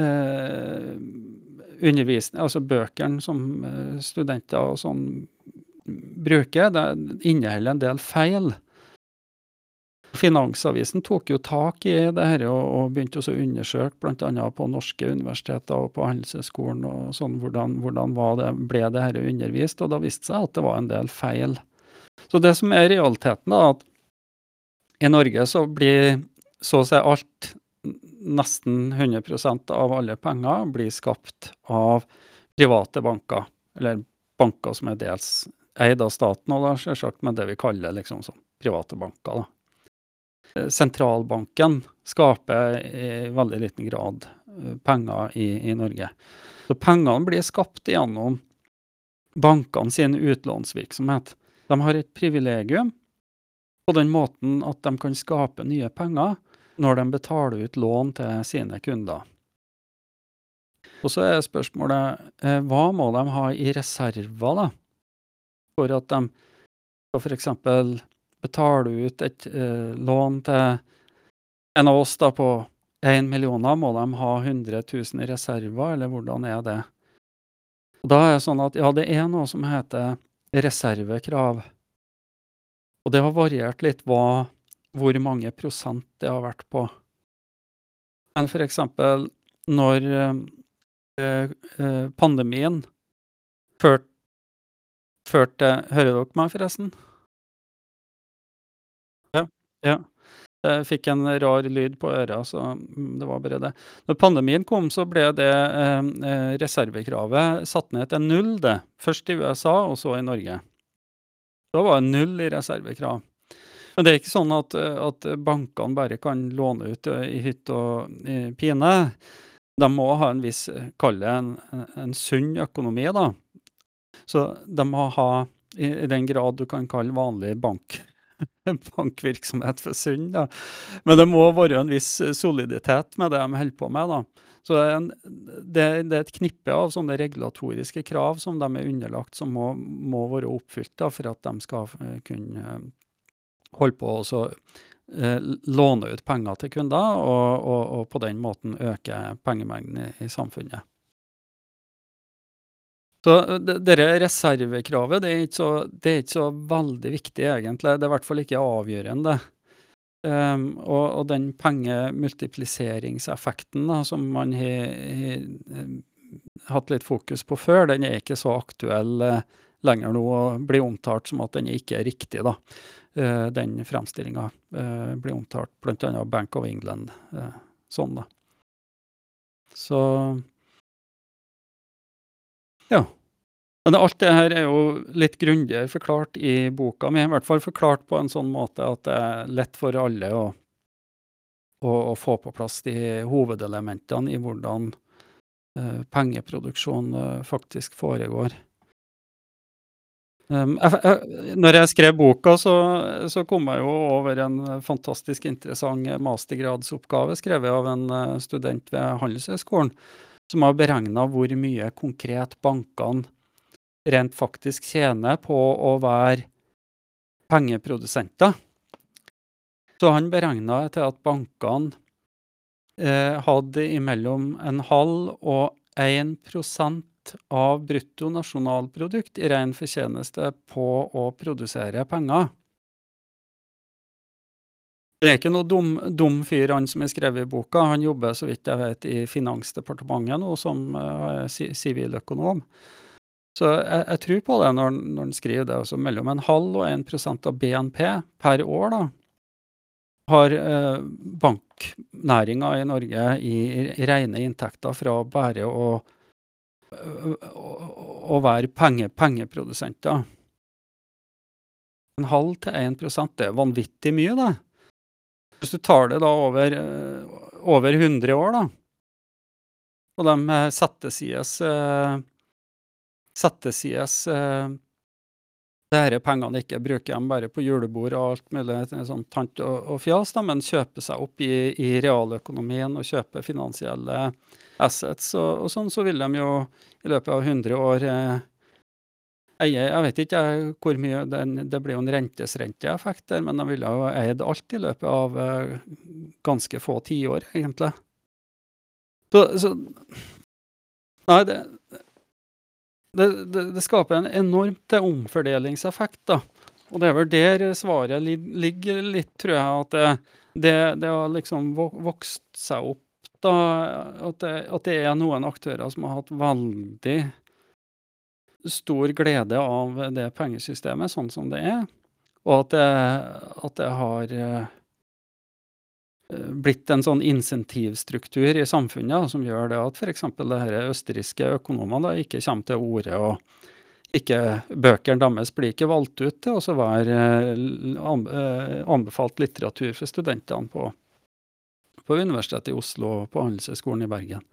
eh, altså bøkene som eh, studenter og sånn bruker, det inneholder en del feil. Finansavisen tok jo tak i det her og, og begynte å undersøke bl.a. på norske universiteter og på Handelshøyskolen og sånn, hvordan, hvordan det, ble det her undervist, og da viste seg at det var en del feil. Så det som er realiteten, da, at i Norge så blir så å si alt, nesten 100% av alle penger, blir skapt av private banker. Eller banker som er dels eid av staten, og da selvsagt, men det vi kaller liksom sånn private banker. da. Eh, sentralbanken skaper i veldig liten grad eh, penger i, i Norge. Så pengene blir skapt gjennom bankene sin utlånsvirksomhet. De har et privilegium på den måten at de kan skape nye penger når de betaler ut lån til sine kunder. Og så er spørsmålet eh, hva må de ha i reserver da, for at de skal f.eks. betale ut et uh, lån til en av oss da på 1 millioner, må de ha 100 000 i reserver, eller hvordan er det? Og da er det sånn at ja, det er noe som heter reservekrav. Og det har variert litt hva hvor mange prosent det har vært på. Men for eksempel når eh, eh, pandemien førte ført Hører dere meg, forresten? Ja. Jeg fikk en rar lyd på øra, så mm, det var bare det. Når pandemien kom, så ble det eh, eh, reservekravet satt ned til null, det. Først i USA, og så i Norge. Da var det null i reservekrav. Men det er ikke sånn at, at bankene bare kan låne ut eh, i hytt og i pine. De må ha en viss, kall det en, en sunn økonomi, da. Så de må ha, i den grad du kan kalle vanlig bank bankvirksomhet for sunn. Da. Men det må være en viss soliditet med det de holder på med. da. Så det er, en, det, det er, et knippe av sånne regulatoriske krav som de er underlagt, som må, må være oppfylt da, for at de skal eh, kunne eh, holde på å eh, låne ut penger til kunder, og, og, og, på den måten øke pengemengden i, i samfunnet. Så dette reservekravet det er, så, det er, ikke så, veldig viktig, egentlig. Det er i hvert fall ikke avgjørende. Um, og, og, den pengemultipliseringseffekten da, som man har, hatt litt fokus på før, den er ikke så aktuell uh, lenger nå og blir omtalt som at den ikke er riktig. da. Uh, den fremstillinga uh, blir omtalt bl.a. Bank of England sånn, da. Så ja. Men alt det her er jo litt grundigere forklart i boka mi. I hvert fall forklart på en sånn måte at det er lett for alle å, å, å få på plass de hovedelementene i hvordan uh, pengeproduksjon uh, faktisk foregår. Um, jeg, jeg, når jeg skrev boka, så, så, kom jeg jo over en fantastisk interessant mastergradsoppgave skrevet av en uh, student ved Handelshøyskolen som har beregna hvor mye konkret bankene rent faktisk tjener på å være pengeprodusenter. Så han beregna til at bankene eh, hadde imellom en halv og 1 av brutto nasjonalprodukt i ren fortjeneste på å produsere penger. Det er ikke noe dum, dum fyr, han som har skrevet boka. Han jobber så vidt jeg vet i Finansdepartementet nå som uh, siviløkonom. Så jeg, jeg, tror på det når, når han skriver det. Altså mellom en halv og en prosent av BNP per år da, har uh, banknæringa i Norge i, i rene inntekter fra bare å, å, å være penge, pengeprodusenter. En halv til en prosent, det er vanvittig mye, det. Hvis du tar det da over, eh, over 100 år, da, og de eh, settesides eh, settesides disse pengene ikke bruker de bare på julebord og alt mulig sånn tant og, og fjas, da, men kjøper seg opp i, i realøkonomien og kjøper finansielle assets og, og, sånn, så vil de jo i løpet av 100 år eh, eier Jeg vet ikke hvor mye den, Det blir jo en rentesrenteeffekt der, men de ville jo eid alt i løpet av uh, ganske få tiår, egentlig. Så, så Nei, det, det, det, det, skaper en enormt omfordelingseffekt, da. Og det er vel der svaret ligger litt, tror jeg. At det, det, det har liksom vokst seg opp, da. At det, at det er noen aktører som har hatt veldig stor glede av det pengesystemet sånn som det er, og at det, at det har eh, blitt en sånn insentivstruktur i samfunnet som gjør det at f.eks. østerrikske økonomer ikke kommer til orde. og ikke, Bøkene deres blir ikke valgt ut til å være eh, eh, anbefalt litteratur for studentene på, på Universitetet i Oslo og på Handelshøyskolen i Bergen.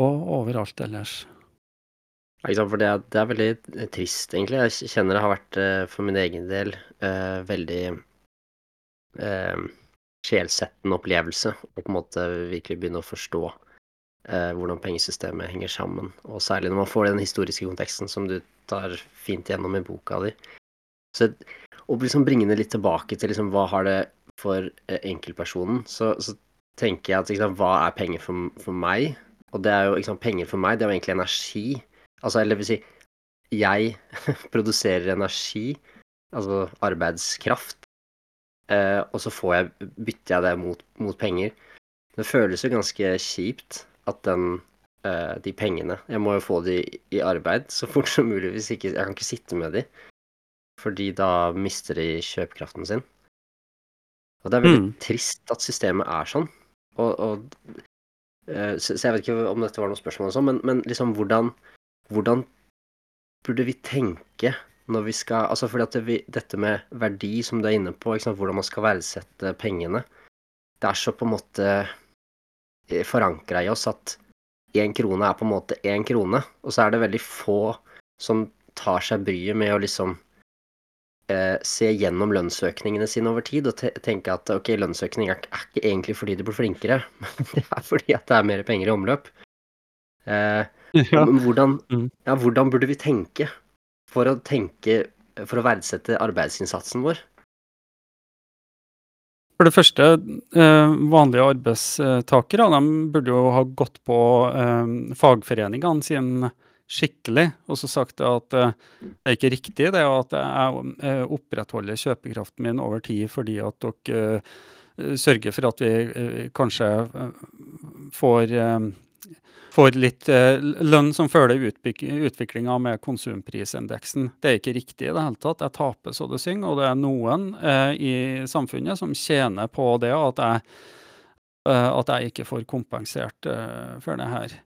Og overalt ellers. For det, det, er veldig eh, trist, egentlig. Jeg kjenner det har vært, eh, for min egen del, eh, veldig eh, sjelsettende opplevelse å på en måte virkelig begynne å forstå eh, hvordan pengesystemet henger sammen. Og særlig når man får den historiske konteksten som du tar fint gjennom i boka di. Så å liksom bringe det litt tilbake til liksom, hva har det for eh, enkeltpersonen, så, så, tenker jeg at liksom, hva er penger for, for meg? Og det er jo liksom, penger for meg, det er jo egentlig energi Altså, eller vil si Jeg [LAUGHS] produserer energi, altså arbeidskraft, eh, og så får jeg, bytter jeg det mot, mot, penger. Det føles jo ganske kjipt at den, eh, de pengene Jeg må jo få de i arbeid så fort som mulig, hvis ikke Jeg kan ikke sitte med de, fordi da mister de kjøpekraften sin. Og det er veldig Mm. trist at systemet er sånn. Og, og eh, så, jeg vet ikke om dette var noe spørsmål men, men liksom hvordan Hvordan burde vi tenke når vi skal Altså fordi at det, dette med verdi, som du er inne på, hvordan man skal verdsette pengene, det er så på en måte forankra i oss at én krone er på en måte én krone, og så er det veldig få som tar seg bryet med å liksom eh, se gjennom lønnsøkningene sine over tid og te tenke at ok, lønnsøkning er, er ikke egentlig fordi de blir flinkere, [LAUGHS] men det er fordi at det er mer penger i omløp. Eh, Ja. men hvordan, Mm. ja, hvordan burde vi tenke for å tenke for å verdsette arbeidsinnsatsen vår? For det første, eh, vanlige arbeidstakere de burde jo ha gått på eh, fagforeningene sine skikkelig og så sagt at eh, det er ikke riktig det at jeg opprettholder kjøpekraften min over tid fordi at dere sørger for at vi kanskje får, får litt eh, lønn som følger utviklinga med konsumprisindeksen. Det er ikke riktig i det hele tatt. Jeg taper så det synger, og det er noen eh, i samfunnet som tjener på det at jeg, eh, at jeg ikke får kompensert eh, for det her.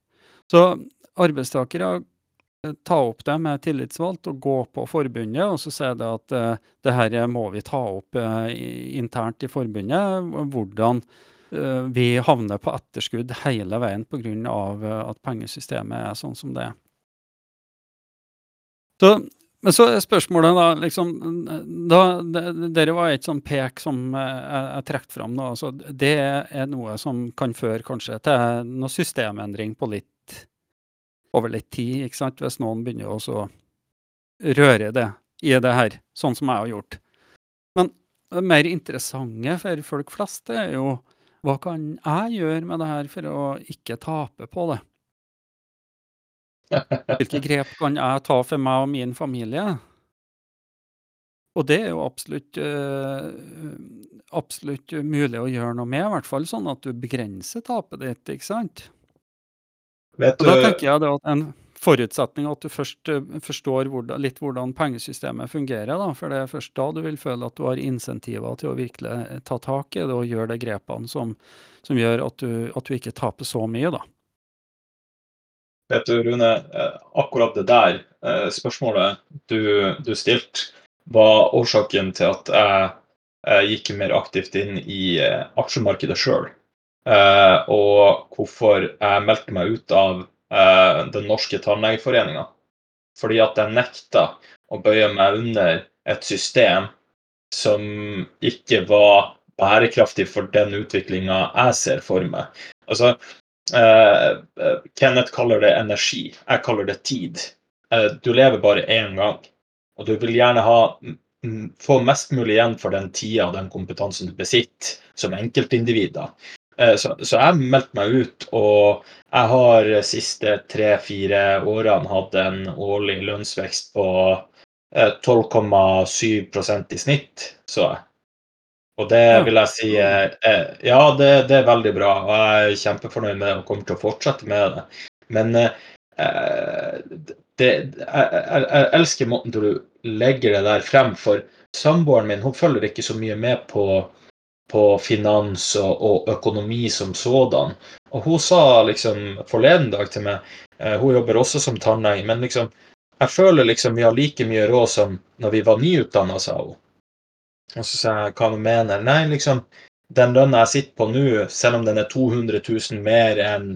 Så arbeidstakere eh, ta opp det med tillitsvalgt og gå på forbundet og så si det at eh, det her må vi ta opp internt i forbundet. Hvordan vi havner på etterskudd hele veien pga. Uh, at pengesystemet er sånn som det er. Så, men så er spørsmålet da liksom da, Dette var et sånn pek som eh, jeg, jeg trakk fram nå. Altså, det er noe som kan føre kanskje til noe systemendring på litt over litt tid, ikke sant? hvis noen begynner å røre det i det her, sånn som jeg har gjort. Men det mer interessante for folk flest det er jo hva kan jeg gjøre med det her for å ikke tape på det? Hvilke grep kan jeg ta for meg og min familie? Og det er jo absolutt, eh, absolutt mulig å gjøre noe med, i hvert fall sånn at du begrenser tapet ditt, ikke sant? Vet Og da tenker jeg det at en forutsetning at du først eh, forstår hvordan, litt hvordan pengesystemet fungerer. Da. For det er først da du vil føle at du har insentiver til å virkelig eh, ta tak i det og gjøre de grepene som, som gjør at du, at du ikke taper så mye. Da. vet du, Rune, eh, akkurat det der spørsmålet du, du stilte, var årsaken til at jeg, jeg gikk mer aktivt inn i aksjemarkedet sjøl. Og hvorfor jeg meldte meg ut av Den norske tannlegeforeninga. Fordi at jeg nekta å bøye meg under et system som ikke var bærekraftig for den utviklinga jeg ser for meg. Altså, eh, eh, Kenneth kaller det energi, jeg kaller det tid. Eh, du lever bare én gang, og du vil gjerne ha mm, få mest mulig igjen for den tida og den kompetansen du besitter som enkeltindivid. Eh, Så, så jeg meldte meg ut, og jeg har de siste tre-fire årene hatt en årlig lønnsvekst på eh, 12,7% i snitt, så jeg. Og det vil jeg si eh, eh, Ja, det, det er veldig bra, og jeg er kjempefornøyd med det og kommer til å fortsette med det. Men eh, eh, det, jeg elsker måten du legger det der frem, for samboeren min hun følger ikke så mye med på, på finans og, og økonomi som sådan. Og hun sa liksom forleden dag til meg eh, Hun jobber også som tannlege, men liksom Jeg føler liksom vi har like mye råd som når vi var nyutdanna, sa hun. Og så sa jeg hva hun mener. Nei, liksom den lønna jeg sitter på nå, selv om den er 200 000 mer enn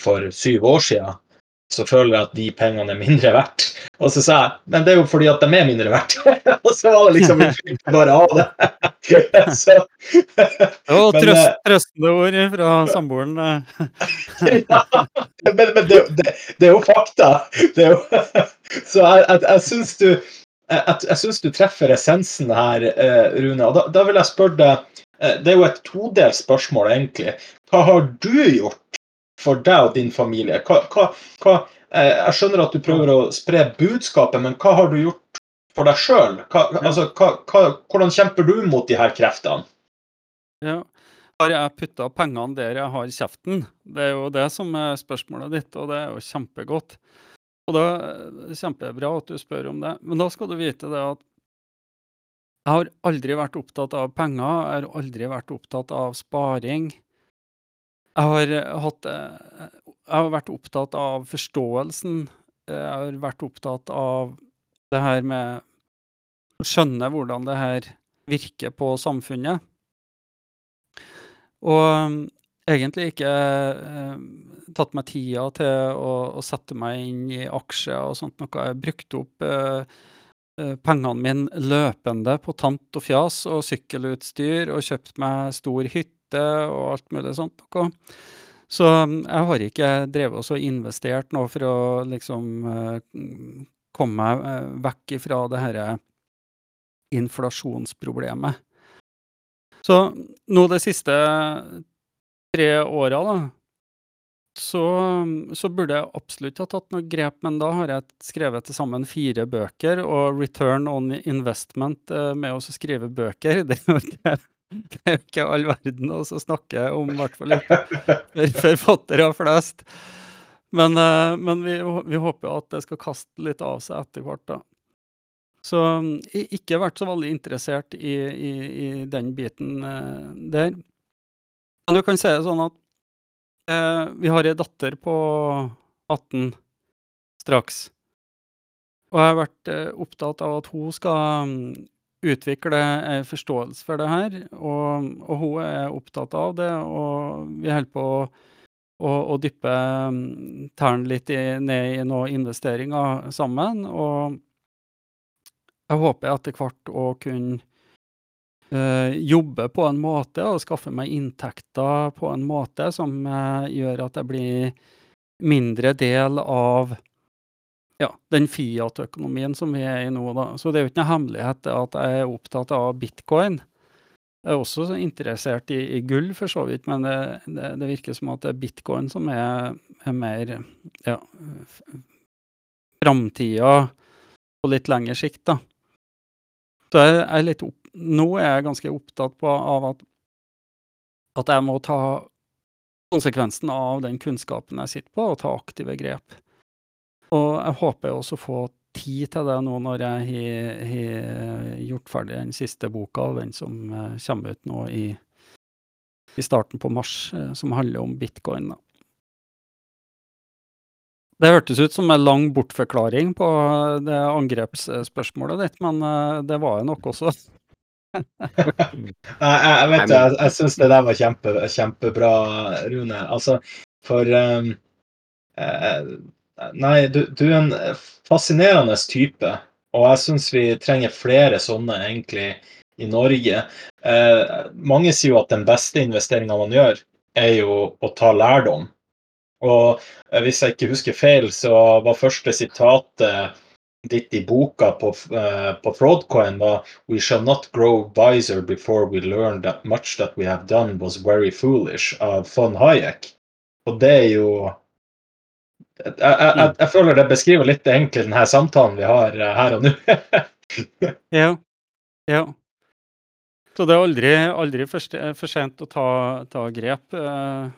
for syv år siden, så føler jeg at de pengene er mindre verdt. Og så sa jeg men det er jo fordi at de er mindre verdt. [LAUGHS] og så var det liksom bare av det. [LAUGHS] så, Og Men, trøst, eh, trøstende ord fra [LAUGHS] samboeren. eh. ja, men, men det, det, det er jo fakta. Det er jo, så jeg, jeg, jeg syns du jeg, jeg, syns du treffer essensen her, eh, Rune. Og da, da vil jeg spørre deg Det er jo et todelt spørsmål, egentlig. Hva har du gjort for deg og din familie? Hva, hva, hva, eh, jeg skjønner at du prøver å spre budskapet, men hva har du gjort for deg sjøl? Altså, hvordan kjemper du mot de her kreftene? Ja. Har jeg putta pengene der jeg har kjeften? Det er jo det som er spørsmålet ditt, og det er jo kjempegodt. Og da er det kjempebra at du spør om det. Men da skal du vite det at Jeg har aldri vært opptatt av penger, jeg har aldri vært opptatt av sparing. Jeg har, hatt, eh, jeg har vært opptatt av forståelsen. Jeg har vært opptatt av det her med å skjønne hvordan det her virker på samfunnet. Og mm, egentlig ikke eh, tatt meg tida til å, å, sette meg inn i aksjer og sånt noe. Jeg brukte opp eh, eh, pengene mine løpende på tant og fjas og sykkelutstyr og kjøpt meg stor hytte og alt mulig sånt noe. Så mm, jeg har ikke drevet og investert nå for å liksom eh, komme meg eh, vekk ifra det herre inflasjonsproblemet. Så nå de siste tre åra, da, så, så, burde jeg absolutt ha tatt noe grep, men da har jeg skrevet til sammen fire bøker, og return on investment eh, med å skrive bøker, [LAUGHS] det er jo ikke, det er jo ikke all verden å snakke om, i hvert fall ikke forfattere flest. Men, eh, men vi, vi, håper at det skal kaste litt av seg etter hvert, da. Så ikke vært så veldig interessert i, i, i den biten eh, der. Men du kan si det sånn at eh, vi har ei datter på 18 straks. Og jeg har vært eh, opptatt av at hun skal um, utvikle en forståelse for det her. Og, og, hun er opptatt av det, og vi holder på å, å, å dyppe um, tærne litt i, ned i noen investeringer sammen. og jeg håper etter hvert å kunne uh, jobbe på en måte og skaffe meg inntekter på en måte som uh, gjør at jeg blir mindre del av ja, den Fiat-økonomien som vi er i nå. Da. Så det er jo ikke noe hemmelighet at jeg er opptatt av bitcoin. Jeg er også interessert i, i gull, for så vidt, men det, det, det, virker som at det er bitcoin som er, er mer ja, framtida på litt lengre sikt, da. Så jeg er litt opp, nå er jeg ganske opptatt på, av at, at jeg må ta konsekvensen av den kunnskapen jeg sitter på, og ta aktive grep. Og jeg håper også å få tid til det nå når jeg har gjort ferdig den siste boka, den som eh, kommer ut nå i, i starten på mars, eh, som handler om bitcoin. da. Det hørtes ut som en lang bortforklaring på det angrepsspørsmålet ditt, men eh, det var jo nok også. [LAUGHS] jeg, jeg, vet jeg, jeg syns det der var kjempe, kjempebra, Rune. Altså, for um, eh, Nei, du, du, er en fascinerende type, og jeg syns vi trenger flere sånne, egentlig, i Norge. Eh, mange sier jo at den beste investeringa man gjør, er jo å ta lærdom. Og eh, hvis jeg ikke husker feil, så var første sitatet ditt i boka på, uh, på Fraudcoin var We shall not grow wiser before we learn that much that we have done was very foolish av von Hayek. Og det er jo jeg, jeg, jeg, jeg føler det beskriver litt egentlig denne samtalen vi har uh, her og nå. [LAUGHS] ja. Ja. Så det er aldri, aldri for, for sent å ta, ta grep. For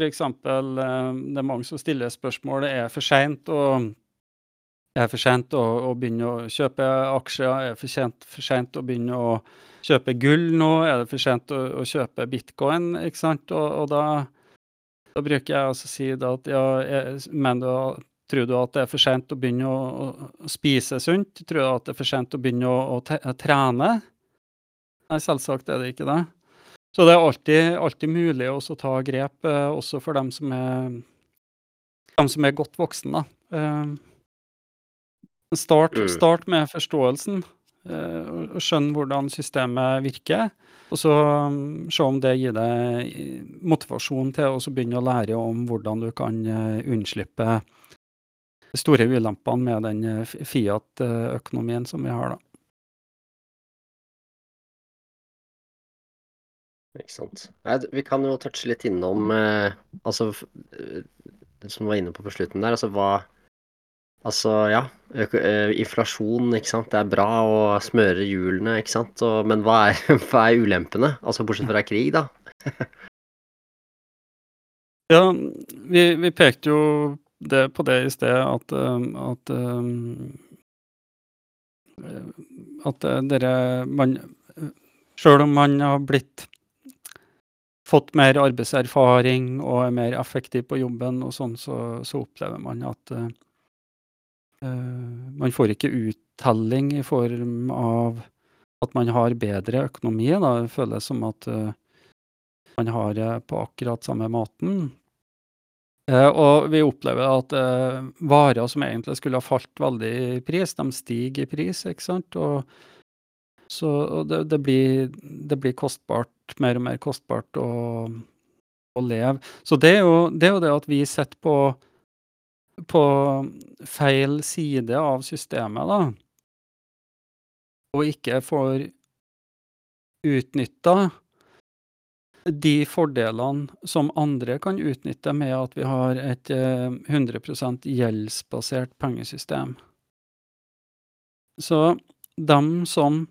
F.eks. Eh, det er mange som stiller spørsmål er det for sent å, å, å, begynne å kjøpe aksjer. Er det for sent å begynne å kjøpe gull nå? Er det for sent å, å, kjøpe bitcoin? ikke sant? Og, og da, da, bruker jeg altså å si at ja, jeg, men du, tror du at det er for sent å begynne å, å spise sunt? Tror du at det er for sent å begynne å, å trene? Nei, selvsagt er det ikke det. Så det er alltid, alltid mulig å ta grep, eh, også for dem som er, dem som er godt voksne. Eh, start, mm. start, med forståelsen, og skjønn hvordan systemet virker. Og så um, se om det gir deg motivasjon til å begynne å lære om hvordan du kan uh, unnslippe de store ulempene med den Fiat-økonomien som vi har, da. Ikke sant. Nei, vi kan jo touche litt innom eh, Altså, eh, som var inne på på slutten der, altså hva Altså, ja. Eh, inflasjon, ikke sant. Det er bra å smøre hjulene, ikke sant. Og, men hva er, [LAUGHS] hva er, ulempene? Altså bortsett fra krig, da? [LAUGHS] ja, vi, vi, pekte jo det, på det i sted, at, at um, at dere man Sjøl om man har blitt fått mer arbeidserfaring og er mer effektiv på jobben og sånn, så, så opplever man at man får ikke uttelling i form av at man har bedre økonomi. Da. Det føles som at uh, man har det på akkurat samme måten. Uh, og vi opplever at varer som egentlig skulle ha falt veldig i pris, de stiger i pris, ikke sant. Og så det, det, blir, det, blir, kostbart, mer og mer kostbart å, å leve. Så det er, jo, det er, jo, det at vi sitter på, på feil side av systemet, da. Og ikke får utnytta de fordelene som andre kan utnytte med at vi har et 100 eh, gjeldsbasert pengesystem. Så dem som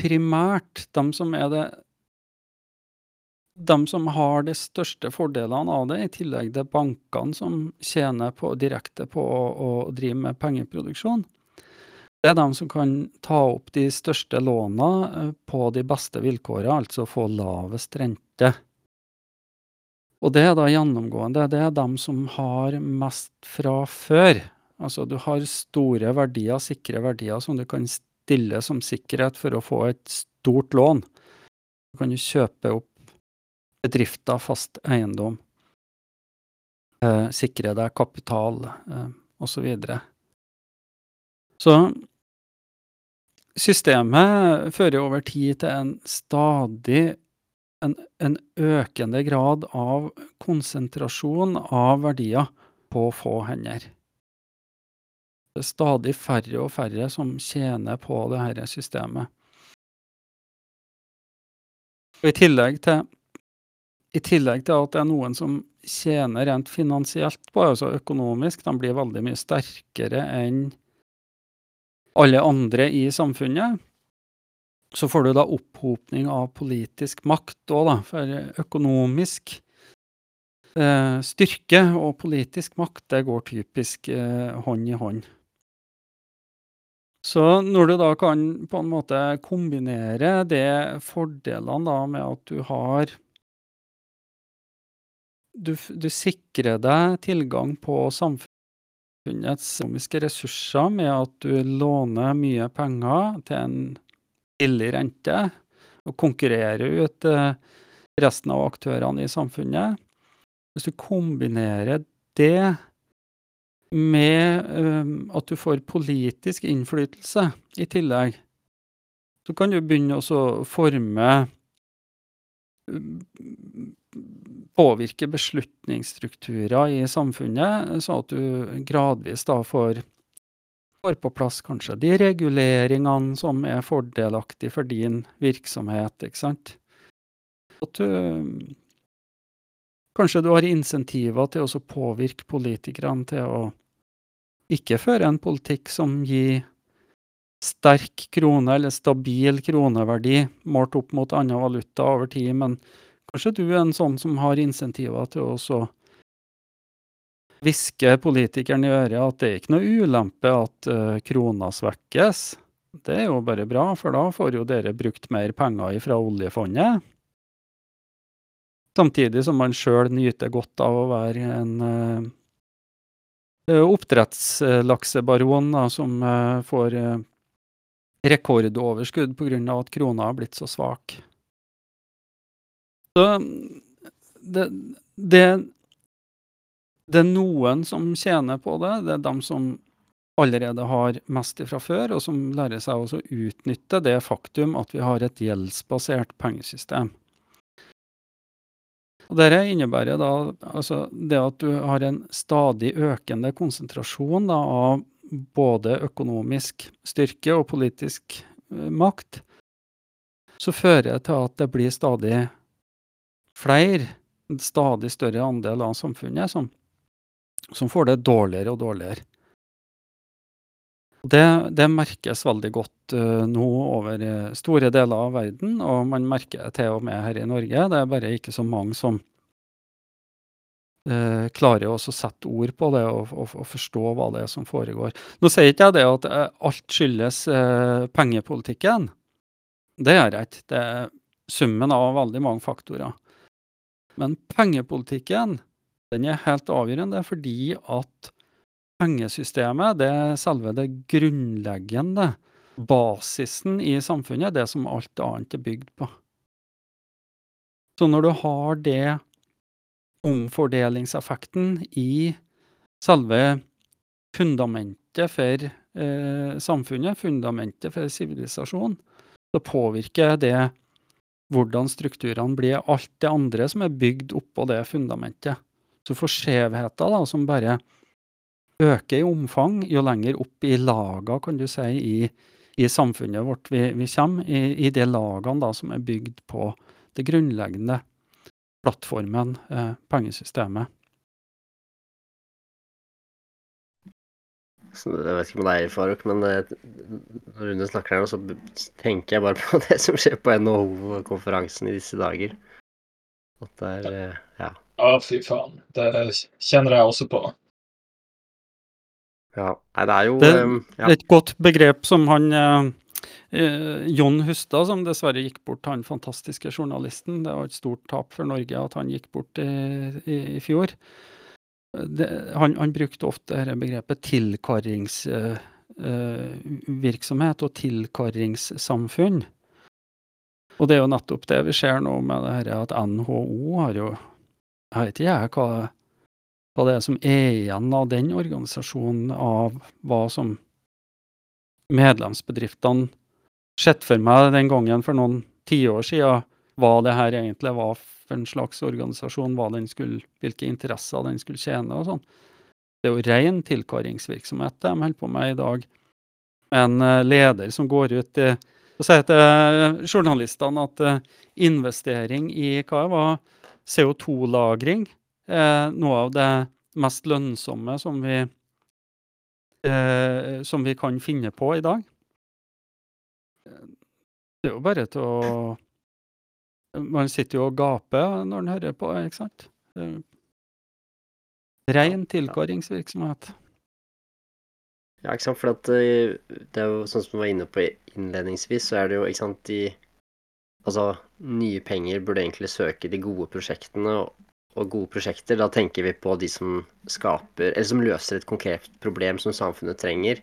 primært de som er det de som har de største fordelene av det, i tillegg til bankene som tjener på, direkte på å, å, drive med pengeproduksjon, det er de som kan ta opp de største låna eh, på de beste vilkårene, altså få lavest rente. Og det er da gjennomgående. Det er de som har mest fra før. Altså du har store verdier, sikre verdier, som du kan stille som sikkerhet for å få et stort lån. Du kan jo kjøpe opp bedrifter, fast eiendom, eh, sikre deg kapital eh, osv. Så, så systemet fører over tid til en stadig en, en, økende grad av konsentrasjon av verdier på få hender det er stadig færre og færre som tjener på dette systemet. Og i tillegg til i tillegg til at det er noen som tjener rent finansielt på altså økonomisk, de blir veldig mye sterkere enn alle andre i samfunnet, så får du da opphopning av politisk makt òg, da. For økonomisk eh, styrke og politisk makt, det går typisk eh, hånd i hånd. Så når du da kan på en måte kombinere det fordelene da med at du har du, du sikrer deg tilgang på samfunnets økonomiske ressurser med at du låner mye penger til en billig rente, og konkurrerer ut eh, resten av aktørene i samfunnet. Hvis du kombinerer det med um, at du får politisk innflytelse i tillegg, så kan du begynne å forme Påvirke beslutningsstrukturer i samfunnet, sånn at du gradvis da får, får på plass kanskje de reguleringene som er fordelaktige for din virksomhet, ikke sant. At du Kanskje du har insentiver til å påvirke politikerne til å ikke føre en politikk som gir sterk krone eller stabil kroneverdi målt opp mot annen valuta over tid, men kanskje du er en sånn som har insentiver til å hviske politikeren i øret at det er ikke noe ulempe at uh, krona svekkes. Det er jo bare bra, for da får jo dere brukt mer penger fra oljefondet. Samtidig som man sjøl nyter godt av å være en Eh, oppdrettslaksebaron som eh, får eh, rekordoverskudd pga. at krona har blitt så svak. Så det, det, det, er noen som tjener på det. Det er dem som allerede har mest fra før, og som lærer seg å utnytte det faktum at vi har et gjeldsbasert pengesystem. Og Dette innebærer da altså det at du har en stadig økende konsentrasjon da, av både økonomisk styrke og politisk uh, makt, så fører det til at det blir stadig flere, en stadig større andel av samfunnet, som, som får det dårligere og dårligere. Det, det, merkes veldig godt uh, nå over uh, store deler av verden, og man merker det til og med her i Norge. Det er bare ikke så mange som, uh, klarer å sette ord på det og, og, og, forstå hva det er som foregår. Nå sier ikke jeg det at eh, alt skyldes uh, pengepolitikken. Det gjør jeg ikke. Det er summen av veldig mange faktorer. Men pengepolitikken den er helt avgjørende fordi at pengesystemet det er selve det grunnleggende, basisen i samfunnet, det som alt annet er bygd på. Så når du har det omfordelingseffekten i selve fundamentet for eh, samfunnet, fundamentet for sivilisasjonen, så påvirker det hvordan strukturene blir alt det andre som er bygd oppå det fundamentet. Så får skjevheter da, som bare øker i omfang jo lenger opp i laga, kan du si, i, i samfunnet vårt vi, vi kommer, i, i de lagene da, som er bygd på det grunnleggende plattformen, eh, pengesystemet. Så jeg vet ikke med deg, Faruk, men eh, når Rune snakker her, så tenker jeg bare [LAUGHS] på det som skjer på NHO-konferansen i disse dager. At det er eh, Ja. Ja, fy faen. Det kjenner jeg også på. Ja. Nei, det er jo Det, um, ja. er et godt begrep som han eh, eh, Jon Hustad, som dessverre gikk bort, han fantastiske journalisten. Det var et stort tap for Norge at han gikk bort i, i, i fjor. Det, han, han, brukte ofte dette begrepet tilkarringsvirksomhet uh, og tilkarringssamfunn. Og det er jo nettopp det vi ser nå med det her at NHO har jo Jeg vet ikke hva, hva det er som er igjen av den organisasjonen, av hva som medlemsbedriftene sett for meg den gangen for noen tiår siden hva det her egentlig var en slags organisasjon, skulle, hvilke interesser den skulle tjene og sånn. Det er jo ren tilkaringsvirksomhet de holder på med i dag. En eh, leder som går ut i, og sier til eh, journalistene at eh, investering i hva var CO2-lagring, er noe av det mest lønnsomme som vi, eh, som vi kan finne på i dag. Det er jo bare til å Man sitter jo og gaper når en hører på, ikke sant? Rein tilkåringsvirksomhet. Ja, ikke sant. For at eh, det er jo sånn som du var inne på innledningsvis, så er det jo ikke sant de Altså, nye penger burde egentlig søke de gode prosjektene, og gode prosjekter, da tenker vi på de som skaper Eller som løser et konkret problem som samfunnet trenger.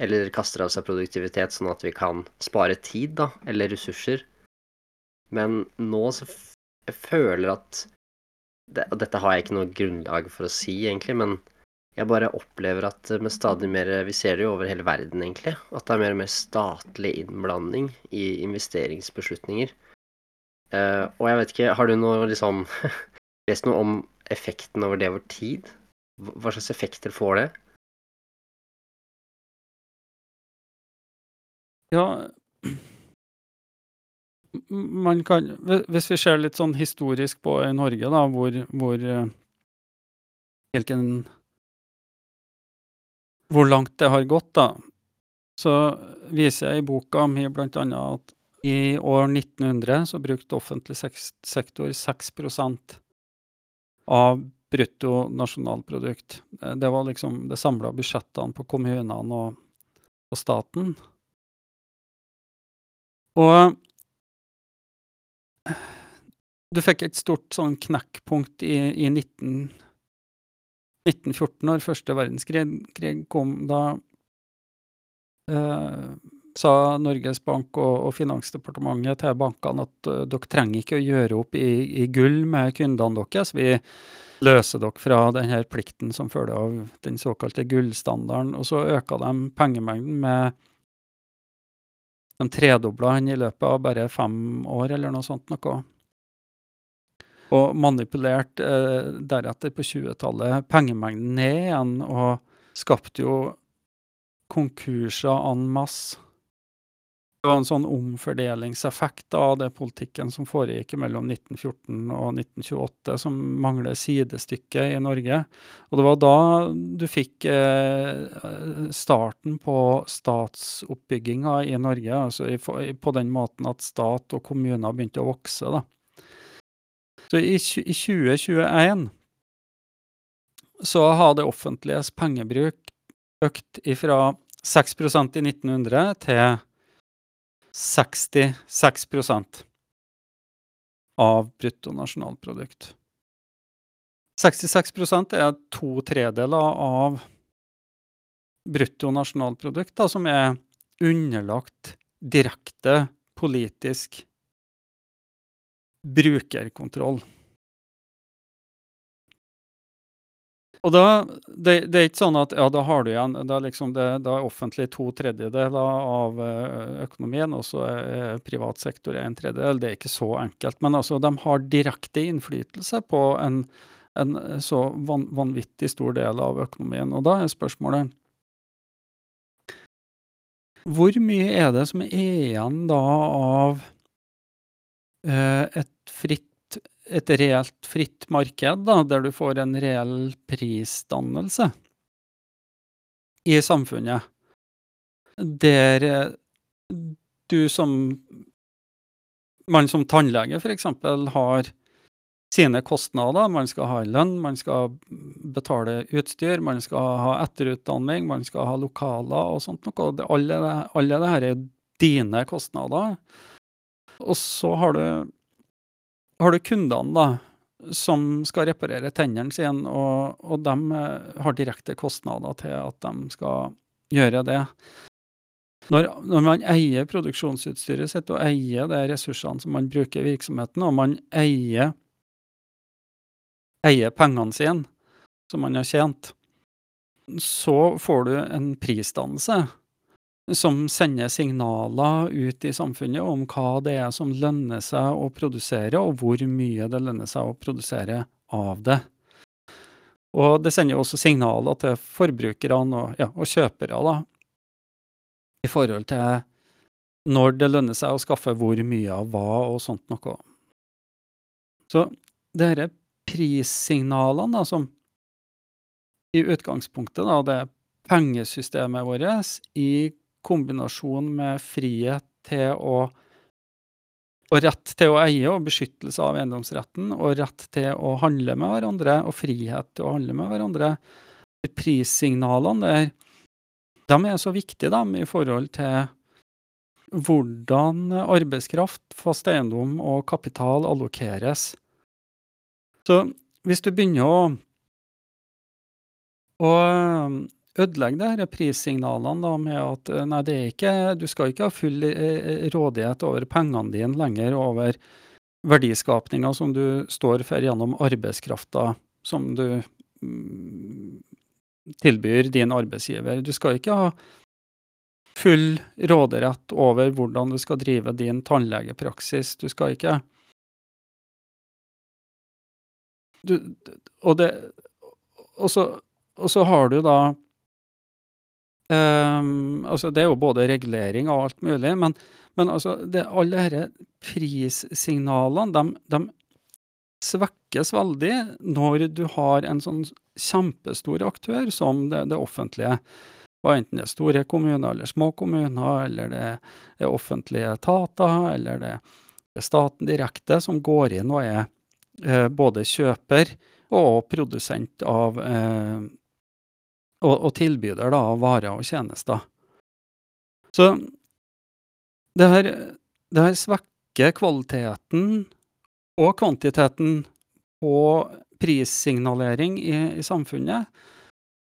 Eller kaster av seg produktivitet, sånn at vi kan spare tid, da, eller ressurser. Men nå så jeg føler at det, Og dette har jeg ikke noe grunnlag for å si, egentlig, men jeg bare opplever at med stadig mer Vi ser det jo over hele verden, egentlig. At det er mer og mer statlig innblanding i investeringsbeslutninger. Uh, og jeg vet ikke, har du noe liksom [LAUGHS] Lest noe om effekten over det over tid? Hva slags effekter får det? Ja Man kan Hvis vi ser litt sånn historisk på i Norge, da, hvor, hvor eh, Hvilken Hvor langt det har gått, da, så viser jeg i boka mi annet at i år 1900 så brukte offentlig sektor 6% av bruttonasjonalprodukt. Det var liksom det samla budsjettene på kommunene og, og staten. Og du fikk et stort sånn knekkpunkt i, i 19, 1914, når første verdenskrig kom. Da eh, sa Norges Bank og, og, Finansdepartementet til bankene at uh, dere trenger ikke å gjøre opp i, i gull med kundene deres. Vi løser dere fra denne plikten som følger av den såkalte gullstandarden. Og så øka de pengemengden med de tredobla han i løpet av bare fem år, eller noe sånt noe. Og manipulert eh, deretter på 20-tallet pengemengden ned igjen, og skapte jo konkurser en masse. Det var en sånn omfordelingseffekt av det politikken som foregikk mellom 1914 og 1928, som mangler sidestykke i Norge. Og det var da du fikk eh, starten på statsoppbygginga i Norge, altså på den måten at stat og kommuner begynte å vokse. da. Så i 2021 så har det offentliges pengebruk økt fra 6% i 1900 til 66% av bruttonasjonalprodukt. 66% er to tredeler av bruttonasjonalprodukt, da, som er underlagt direkte politisk brukerkontroll. Og da, det, det, er ikke sånn at ja, da har du igjen Da, liksom det, da er offentlig to tredjedeler av eh, økonomien, og så er privat sektor en tredjedel. Det er ikke så enkelt. Men altså, de har direkte innflytelse på en, en så van, vanvittig stor del av økonomien. Og da er spørsmålet Hvor mye er det som er igjen da av eh, et fritt et reelt fritt marked, da, der du får en reell prisdannelse i samfunnet, der eh, du som man som tannlege f.eks. har sine kostnader. Man skal ha lønn, man skal betale utstyr, man skal ha etterutdanning, man skal ha lokaler og sånt noe. Alle, alle det her er dine kostnader. Og så har du har du kundene, da, som skal reparere tennene sine, og, og de eh, har direkte kostnader til at de skal gjøre det. Når, når, man eier produksjonsutstyret sitt og eier de ressursene som man bruker i virksomheten, og man eier, eier pengene sine som man har tjent, så får du en prisdannelse som sender signaler ut i samfunnet om hva det er som lønner seg å produsere, og hvor mye det lønner seg å produsere av det. Og det sender også signaler til forbrukerne og, ja, og kjøpere da, i forhold til når det lønner seg å skaffe hvor mye av hva og sånt noe. Så det disse prissignalene da, som i utgangspunktet da, det pengesystemet vårt i kombinasjon med frihet til å og rett til å eie og beskyttelse av eiendomsretten, og rett til å handle med hverandre, og frihet til å handle med hverandre. Prissignalene der, de er så viktige dem, i forhold til hvordan arbeidskraft, fast eiendom og kapital allokeres. Så hvis du begynner å, å ødelegge her prissignalene da, med at eh, nei, det er ikke, du skal ikke ha full eh, eh, rådighet over pengene dine lenger, over verdiskapninga som du står for gjennom arbeidskrafta som du mm, tilbyr din arbeidsgiver. Du skal ikke ha full råderett over hvordan du skal drive din tannlegepraksis. Du skal ikke du, og, det, og, så, og så har du da Um, altså det er jo både regulering og alt mulig, men, men altså det, alle disse prissignalene de, de, svekkes veldig når du har en sånn kjempestor aktør som det, det offentlige. Og enten det er store kommuner eller små kommuner, eller det er offentlige etater, eller det er staten direkte som går inn og er eh, både kjøper og produsent av eh, og, og tilbyder da, varer og tjenester. Så det her, det her svekker kvaliteten og kvantiteten på prissignalering i, i samfunnet.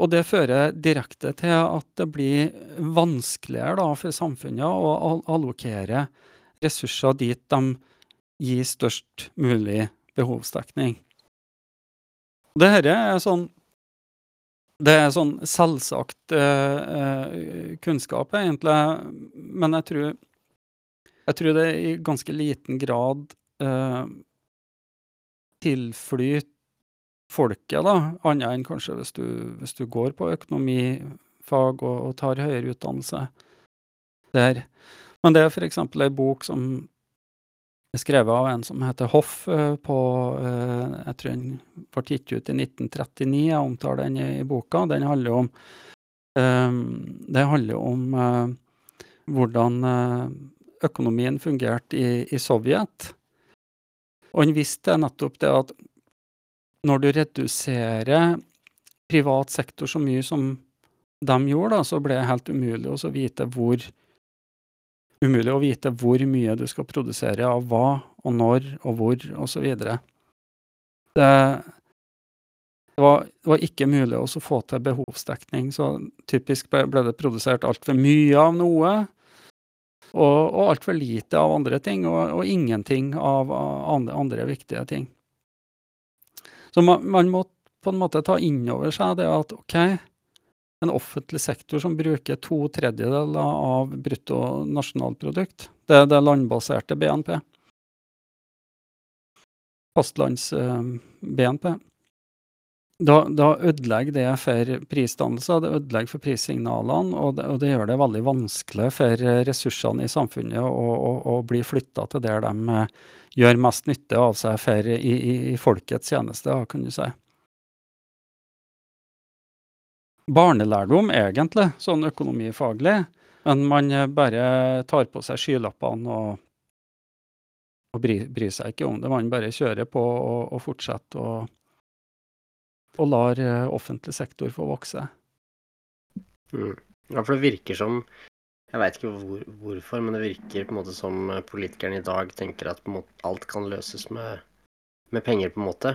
Og det fører direkte til at det blir vanskeligere da, for samfunnet å allokere ressurser dit de gir størst mulig behovsdekning. Dette er sånn det er sånn selvsagt uh, kunnskap, egentlig, men jeg tror, jeg tror det i ganske liten grad uh, tilflyter folket, da, annet enn kanskje hvis du, hvis du går på økonomifag og, og tar høyere utdannelse der. Men det er f.eks. ei bok som skrevet av en som heter Hoff. Eh, på, eh, Jeg tror den ble gitt ut i 1939. Jeg omtaler den i boka. Den handler om, ehm, det handler om eh, hvordan økonomien fungerte i, i Sovjet. Og han visste nettopp det at når du reduserer privat sektor så mye som de gjorde, da, så ble det helt umulig å vite hvor umulig å vite hvor mye du skal produsere av hva, og når, og hvor, osv. Det, det var, det var ikke mulig å få til behovsdekning, så typisk ble, det produsert altfor mye av noe, og, og altfor lite av andre ting, og, og ingenting av andre, andre, viktige ting. Så man, man må på en måte ta inn over seg det at OK, en offentlig sektor som bruker to tredjedeler av bruttonasjonalprodukt. Det er det landbaserte BNP. Fastlands-BNP. Eh, da, da, ødelegger det for prisdannelser, det ødelegger for prissignalene, og det, og det, gjør det veldig vanskelig for ressursene i samfunnet å, å, å bli flytta til der de eh, gjør mest nytte av seg for i, i, i folkets tjeneste, kan du si barnelærdom, egentlig, sånn økonomifaglig. Men man eh, bare tar på seg skylappene og, og bryr, bryr, seg ikke om det. Man bare kjører på og, og fortsetter og, og lar eh, offentlig sektor få vokse. Mm. Ja, for det virker som Jeg veit ikke hvor, hvorfor, men det virker på en måte som politikerne i dag tenker at alt kan løses med, med penger, på en måte.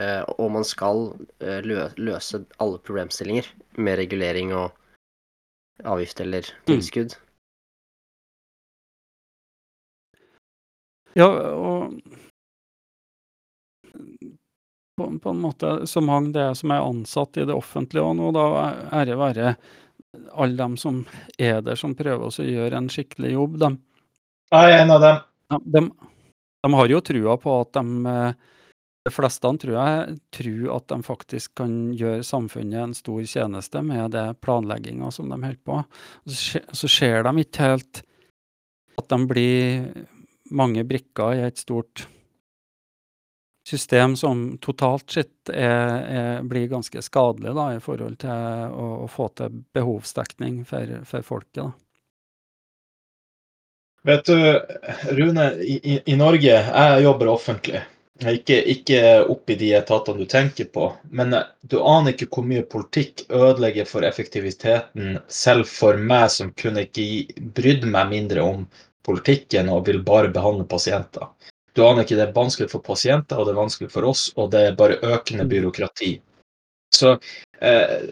Eh, og man skal eh, løse alle problemstillinger med regulering og avgift eller mm. tilskudd. Mm. Ja, og på, på, en måte så mange det er som er ansatt i det offentlige òg nå, da det være alle dem som er der, som prøver å gjøre en skikkelig jobb. De, jeg er en av dem. De, de, de har jo trua på at de eh, de fleste tror jeg tror at de faktisk kan gjøre samfunnet en stor tjeneste med det planlegginga som de holder på. Så ser de ikke helt at de blir mange brikker i et stort system som totalt sett er, er, blir ganske skadelig da, i forhold til å, å få til behovsdekning for, for folket. Da. Vet du, Rune, i, i Norge Jeg jobber offentlig. Ikke, ikke oppi de etatene du tenker på, men du aner ikke hvor mye politikk ødelegger for effektiviteten, selv for meg som kunne ikke brydd meg mindre om politikken og vil bare behandle pasienter. Du aner ikke det er vanskelig for pasienter, og det er vanskelig for oss, og det er bare økende mm. byråkrati. Så eh,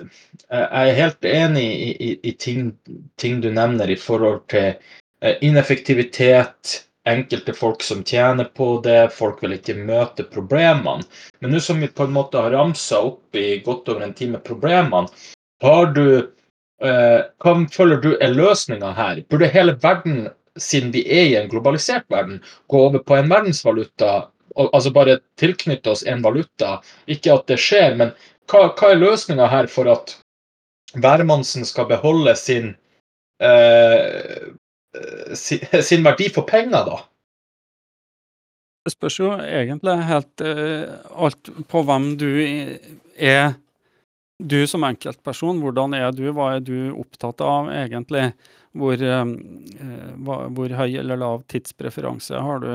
jeg er helt enig i, i, i ting, ting, du nevner i forhold til eh, ineffektivitet, enkelte folk som tjener på det, folk vil ikke møte problemene. Men nå som vi på en måte har ramsa opp i godt over en time problemene, har du eh, Hva føler du er løsninga her? Burde hele verden, siden vi er i en globalisert verden, gå over på en verdensvaluta? Altså bare tilknytte oss en valuta? Ikke at det skjer, men hva, hva er løsninga her for at hvermannsen skal beholde sin eh, [LAUGHS] sin verdi for penger, da? Det spørs jo egentlig helt uh, alt på hvem du er. Du som enkeltperson, hvordan er du? Hva er du opptatt av egentlig? Hvor, uh, hvor høy eller lav tidspreferanse har du?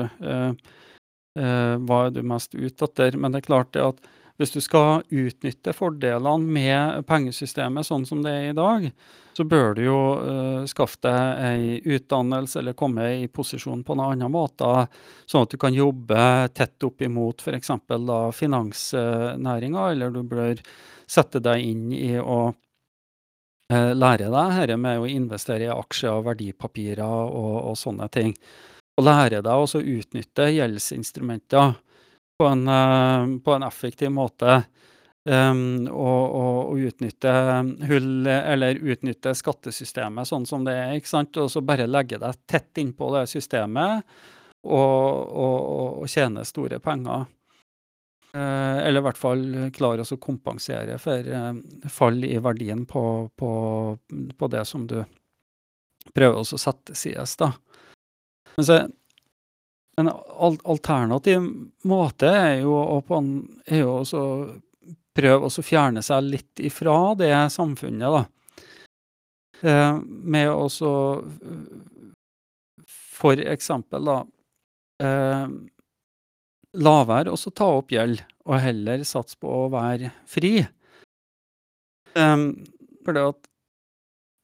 Hva er du mest ute etter? Men det er klart det at hvis du skal utnytte fordelene med pengesystemet sånn som det er i dag, så bør du jo uh, skaffe deg ei utdannelse eller komme i posisjon på en annen måte, sånn at du kan jobbe tett opp imot f.eks. finansnæringa, eller du bør sette deg inn i å uh, lære deg dette med å investere i aksjer og verdipapirer og, og sånne ting. Og lære deg å utnytte gjeldsinstrumenter på en, uh, på en effektiv måte. Um, utnytte hull, eller utnytte skattesystemet sånn som det er. ikke sant? Og så bare legge deg tett innpå det systemet og, og, tjene store penger. Uh, eller i hvert fall klare å kompensere for uh, fall i verdien på, på, på, det som du prøver å sette sides. da. Men så, en alternativ måte er jo, å, er jo også prøve å fjerne seg litt ifra det samfunnet, da. Eh, med å For eksempel, da eh, La være å ta opp gjeld, og heller satse på å være fri. Um, for det at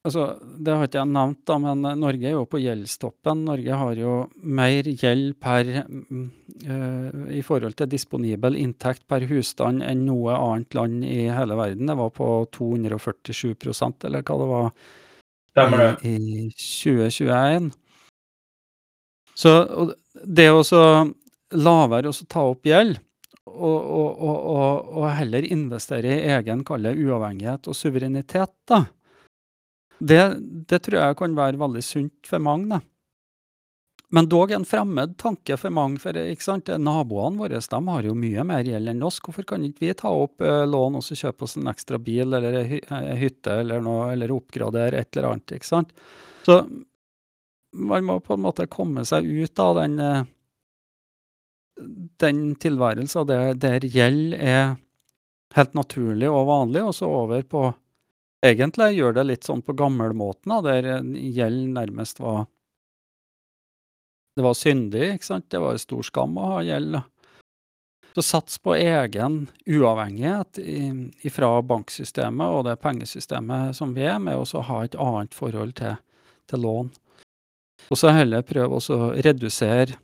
Altså, det har ikke jeg nevnt, da, men Norge er jo på gjeldstoppen. Norge har jo mer gjeld per uh, i forhold til disponibel inntekt per husstand enn noe annet land i hele verden. Det var på 247% eller hva det var, i, i 2021. Så det å la være å ta opp gjeld, og, og, og, og, heller investere i egen kalle uavhengighet og suverenitet, da, det, det, tror jeg kan være veldig sunt for mange. da. Men dog en fremmed tanke for mange. for ikke sant? Naboene våre de har jo mye mer gjeld enn oss. Hvorfor kan ikke vi ta opp uh, lån og så kjøpe oss en ekstra bil eller ei hytte eller noe, eller oppgradere et eller annet? ikke sant? Så man må på en måte komme seg ut av den, uh, den tilværelsen der, der gjeld er helt naturlig og vanlig, og så over på egentlig gjør det litt sånn på gammelmåten, der gjeld nærmest var Det var syndig, ikke sant? Det var stor skam å ha gjeld. Så sats på egen uavhengighet fra banksystemet og det pengesystemet som vi er, med å ha et annet forhold til, til lån. Og så heller prøve å redusere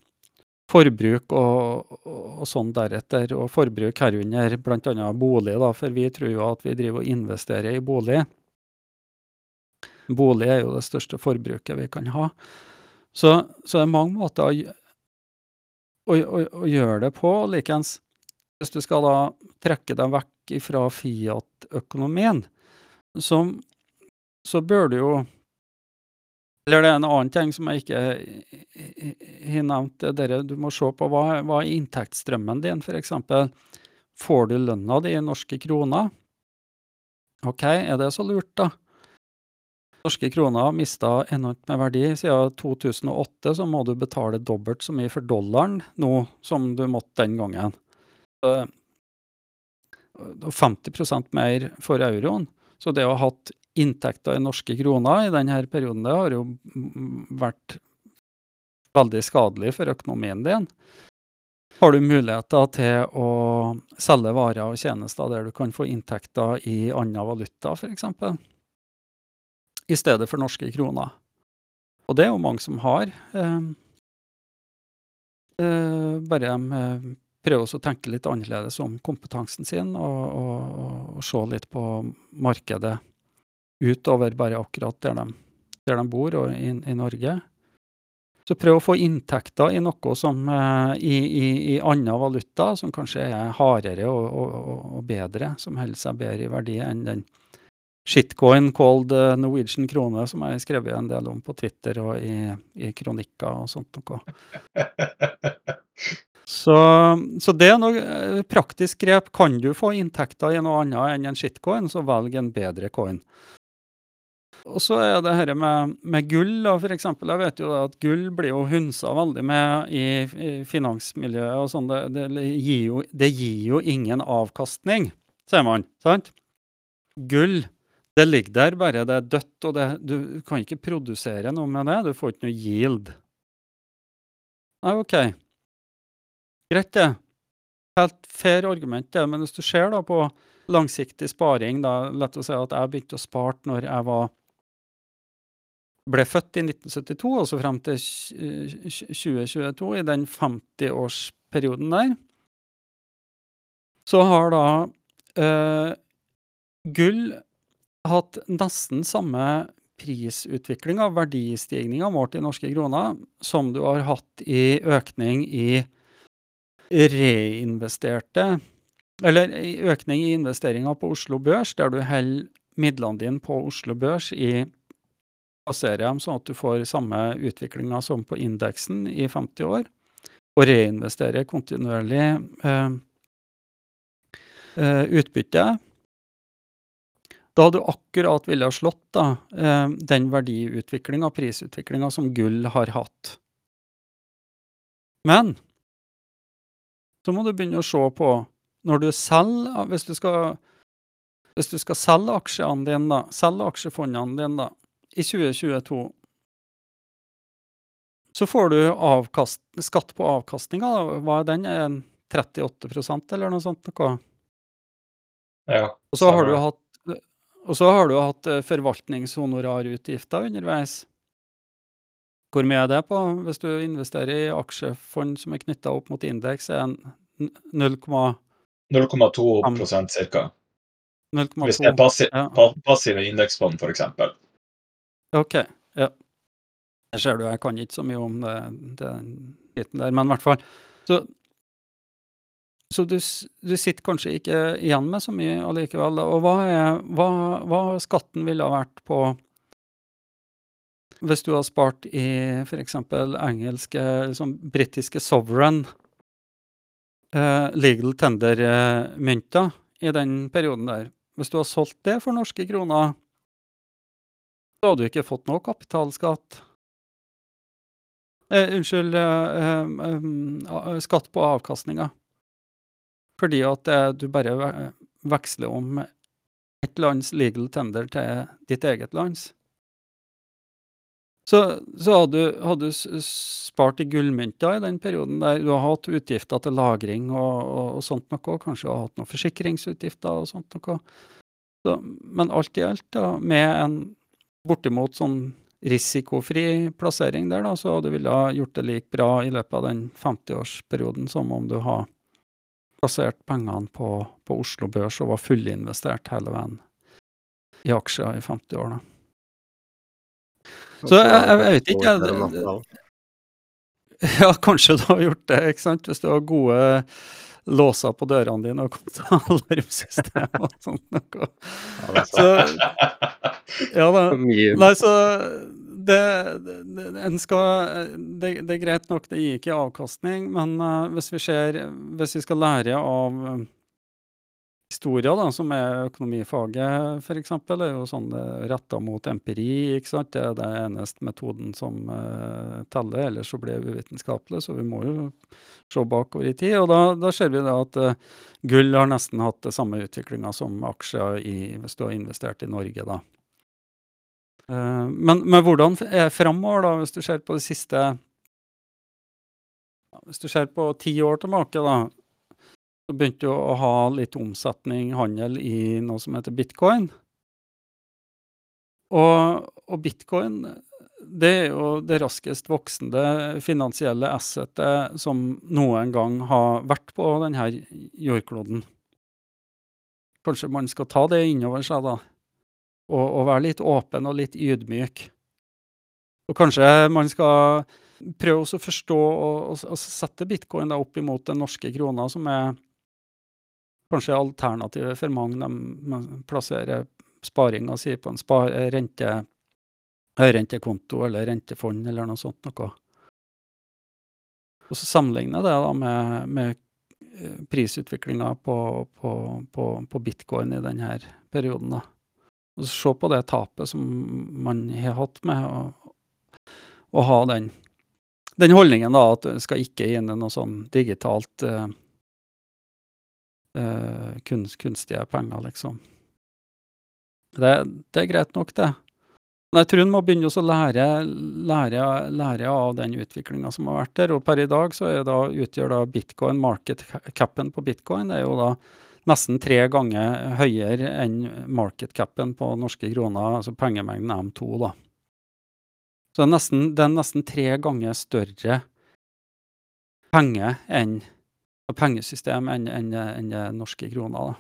forbruk og, og, sånn deretter, og forbruk herunder bl.a. bolig, da, for vi tror jo at vi driver og investerer i bolig. Bolig er jo det største forbruket vi kan ha. Så, så det er mange måter å, å, å, å gjøre det på. Likeens hvis du skal da trekke deg vekk fra Fiat-økonomien, så, så bør du jo eller det er en annen ting som jeg ikke har nevnt. Du må se på hva, hva er inntektsstrømmen din, f.eks. Får du lønna di i norske kroner? OK, er det så lurt, da? Norske kroner har mista enormt med verdi. Siden 2008 så må du betale dobbelt så mye for dollaren nå som du måtte den gangen. 50% mer for euroen. Så det å ha hatt inntekter i norske kroner i denne perioden, det har jo vært veldig skadelig for økonomien din. Har du muligheter til å selge varer og tjenester der du kan få inntekter i annen valuta, f.eks., i stedet for norske kroner? Og det er jo mange som har. Eh, eh, bare eh, prøver å tenke litt annerledes om kompetansen sin, og, og, og se litt på markedet utover bare akkurat der de, der de bor, og i, i, Norge. Så prøv å få inntekter i noe som uh, i, i, i annen valuta, som kanskje er hardere og, og, og, bedre, som holder seg bedre i verdi enn den shitcoin called uh, Norwegian krone, som jeg har skrevet en del om på Twitter og i, i kronikker og sånt noe. Så, så, det er noe eh, praktisk grep. Kan du få inntekter i noe annet enn en shitcoin, så velg en bedre coin. Og så er det dette med, med, gull, da, eksempel. Jeg vet jo at gull blir jo hunsa veldig med i, i finansmiljøet og sånn. Det, det, gir jo, det gir jo ingen avkastning, sier man. sant? Gull, det ligger der bare, det er dødt, og det, du kan ikke produsere noe med det. Du får ikke noe yield. Nei, OK. Greit, det. Helt fair argument, det. Men hvis du ser da på langsiktig sparing, da, lett å si at jeg begynte å spare når jeg var ble født i 1972, altså frem til 2022, i den 50-årsperioden der, så har da eh, gull hatt nesten samme prisutvikling av verdistigninga målt i norske kroner som du har hatt i økning i reinvesterte Eller økning i investeringer på Oslo Børs, der du holder midlene dine på Oslo Børs i plassere dem sånn at du får samme utviklinga som på indeksen i 50 år, og reinvesterer kontinuerlig eh, eh, utbytte. Da hadde du akkurat ville ha slått da, eh, den verdiutviklinga, prisutviklinga, som gull har hatt. Men så må du begynne å se på når du selger Hvis du skal, hvis du skal selge aksjene dine, da, selge aksjefondene dine, da, i 2022 så får du avkast, skatt på avkastninga. Hva er den? Er 38% eller noe sånt? Noe? Ja. Og så har du hatt og så har du hatt eh, forvaltningshonorarutgifter underveis. Hvor mye er det på? Hvis du investerer i aksjefond som er knytta opp mot indeks, er en 0,2 0,2 ca. Hvis det er passiv, ja. pa passive indeksfond, f.eks. OK. Ja. Jeg ser du, jeg kan ikke så mye om det, den biten der, men i hvert fall. Så, så du, du, sitter kanskje ikke igjen med så mye allikevel. Og hva, er, hva, hva skatten ville ha vært på hvis du har spart i f.eks. engelske, liksom britiske sovereign eh, legal tender-mynter eh, i den perioden der Hvis du har solgt det for norske kroner, så hadde du ikke fått noe kapitalskatt. Eh, unnskyld, eh, eh, skatt på avkastninga. Fordi at du bare veksler om et lands legal tender til ditt eget lands. Så, så hadde, du spart i gullmynter i den perioden der du har hatt utgifter til lagring og, og, og sånt noe, kanskje du har hatt noen forsikringsutgifter og sånt noe. Så, men alt i alt, da, med en bortimot sånn risikofri plassering der, da, så du ville ha gjort det like bra i løpet av den 50-årsperioden som om du har plassert pengene på, på Oslo Børs og var fullinvestert hele veien i aksjer i 50 år. da. Så jeg, jeg, jeg vet ikke, jeg, [LAUGHS] Ja, kanskje du har gjort det, ikke sant? Hvis du har gode låser på dørene dine og alarmsystem og sånt noe. Så, ja da. Nei, så det, det, skal, det, det, er greit nok, det gir ikke avkastning, men uh, hvis vi ser Hvis vi skal lære av historia, da, som er økonomifaget f.eks., er jo sånn retta mot empiri. ikke sant? Det er den eneste metoden som uh, teller, ellers så blir det uvitenskapelig. Så vi må jo se bakover i tid. Og da, da ser vi da at uh, gull har nesten hatt det samme utviklinga som aksjer i, hvis du har investert i Norge, da. Uh, men, men, hvordan er framover, da, hvis du ser på det siste Hvis du ser på ti år tilbake, da, så begynte jo å ha litt omsetning, handel, i noe som heter bitcoin. Og, og bitcoin det er jo det raskest voksende finansielle assetet som noen gang har vært på denne jordkloden. Kanskje man skal ta det innover seg, da. Og, og være litt åpen og litt ydmyk. Og kanskje man skal prøve å forstå og, og, og sette bitcoin opp imot den norske krona, som er kanskje alternativet for mange. De plasserer sparinga si på en spar, rente, rentekonto eller rentefond eller noe sånt noe. Og så sammenligne det da med, med eh, prisutviklinga på, på, på, på, bitcoin i denne perioden. da. Og så se på det tapet som man har hatt med å, å ha den, den holdningen da at du skal ikke inn i noe sånn digitalt eh, uh, kunst, kunstige penger, liksom. Det, det, er greit nok, det. Men jeg tror en må begynne å lære, lære, lære, av den utviklinga som har vært der. Og per i dag så da, utgjør da bitcoin, market capen på bitcoin, det er jo da nesten tre ganger høyere enn market capen på norske kroner, altså pengemengden M2, da. Så det er nesten, det er nesten tre ganger større penger enn pengesystem enn en, en, norske kroner. da.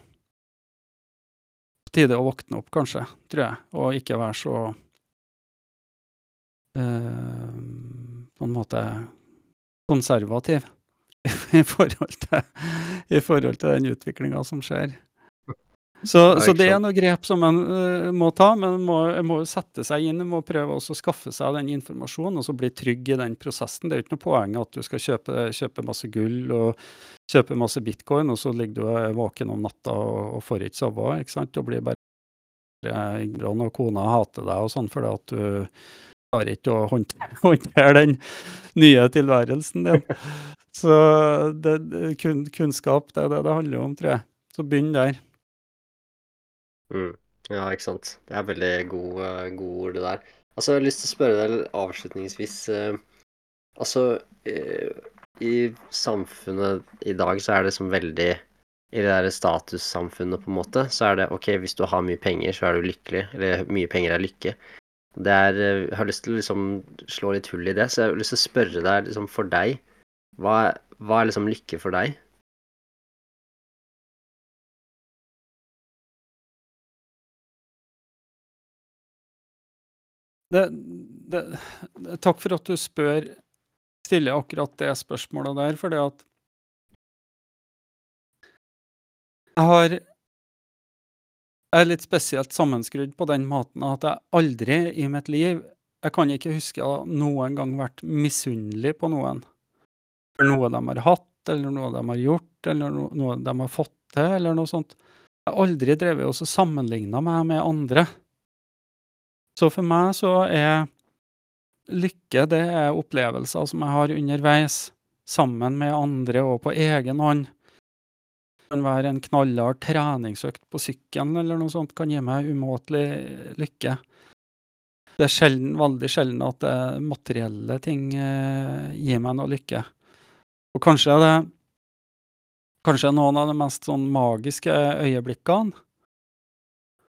På tide å våkne opp, kanskje, tror jeg, og ikke være så uh, På en måte konservativ i forhold til, i forhold til den utviklinga som skjer. Så, så, det er noe grep som en uh, må ta, men en må, må, sette seg inn en må prøve å skaffe seg den informasjonen og så bli trygg i den prosessen. Det er jo ikke noe poeng at du skal kjøpe, kjøpe, masse gull og kjøpe masse bitcoin, og så ligger du våken om natta og, og får ikke sove. ikke sant? Og blir bare Ingrid og kona hater deg og sånn fordi at du klarer ikke å [LAUGHS] håndtere den nye tilværelsen din. Så det, kun, kunnskap, det er det det handler om, tror jeg. Så begynn der. Mm. Ja, ikke sant. Det er veldig gode, uh, gode ord, det der. Altså, jeg har lyst til å spørre deg avslutningsvis eh, Altså, eh, i samfunnet i dag så er det liksom veldig i det der statussamfunnet, på en måte, så er det OK, hvis du har mye penger, så er du lykkelig. Eller mye penger er lykke. Det er eh, Jeg har lyst til å liksom slå litt hull i det, så jeg har lyst til å spørre deg liksom for deg Hva, hva er liksom lykke for deg? Det, det, takk for at du spør, stiller akkurat det spørsmålet der, for det at Jeg har Jeg er litt spesielt sammenskrudd på den måten at jeg aldri i mitt liv Jeg kan ikke huske å noen gang vært misunnelig på noen for noe de har hatt, eller noe de har gjort, eller noe de har fått til, eller noe sånt. Jeg har aldri drevet og sammenligna meg med andre. Så for meg så er lykke det er opplevelser som jeg har underveis, sammen med andre og på egen hånd. Det kan være en knallhard treningsøkt på sykkelen eller noe sånt kan gi meg umåtelig lykke. Det er sjelden, veldig sjelden at det materielle ting eh, gir meg noe lykke. Og kanskje det Kanskje noen av de mest sånn magiske øyeblikkene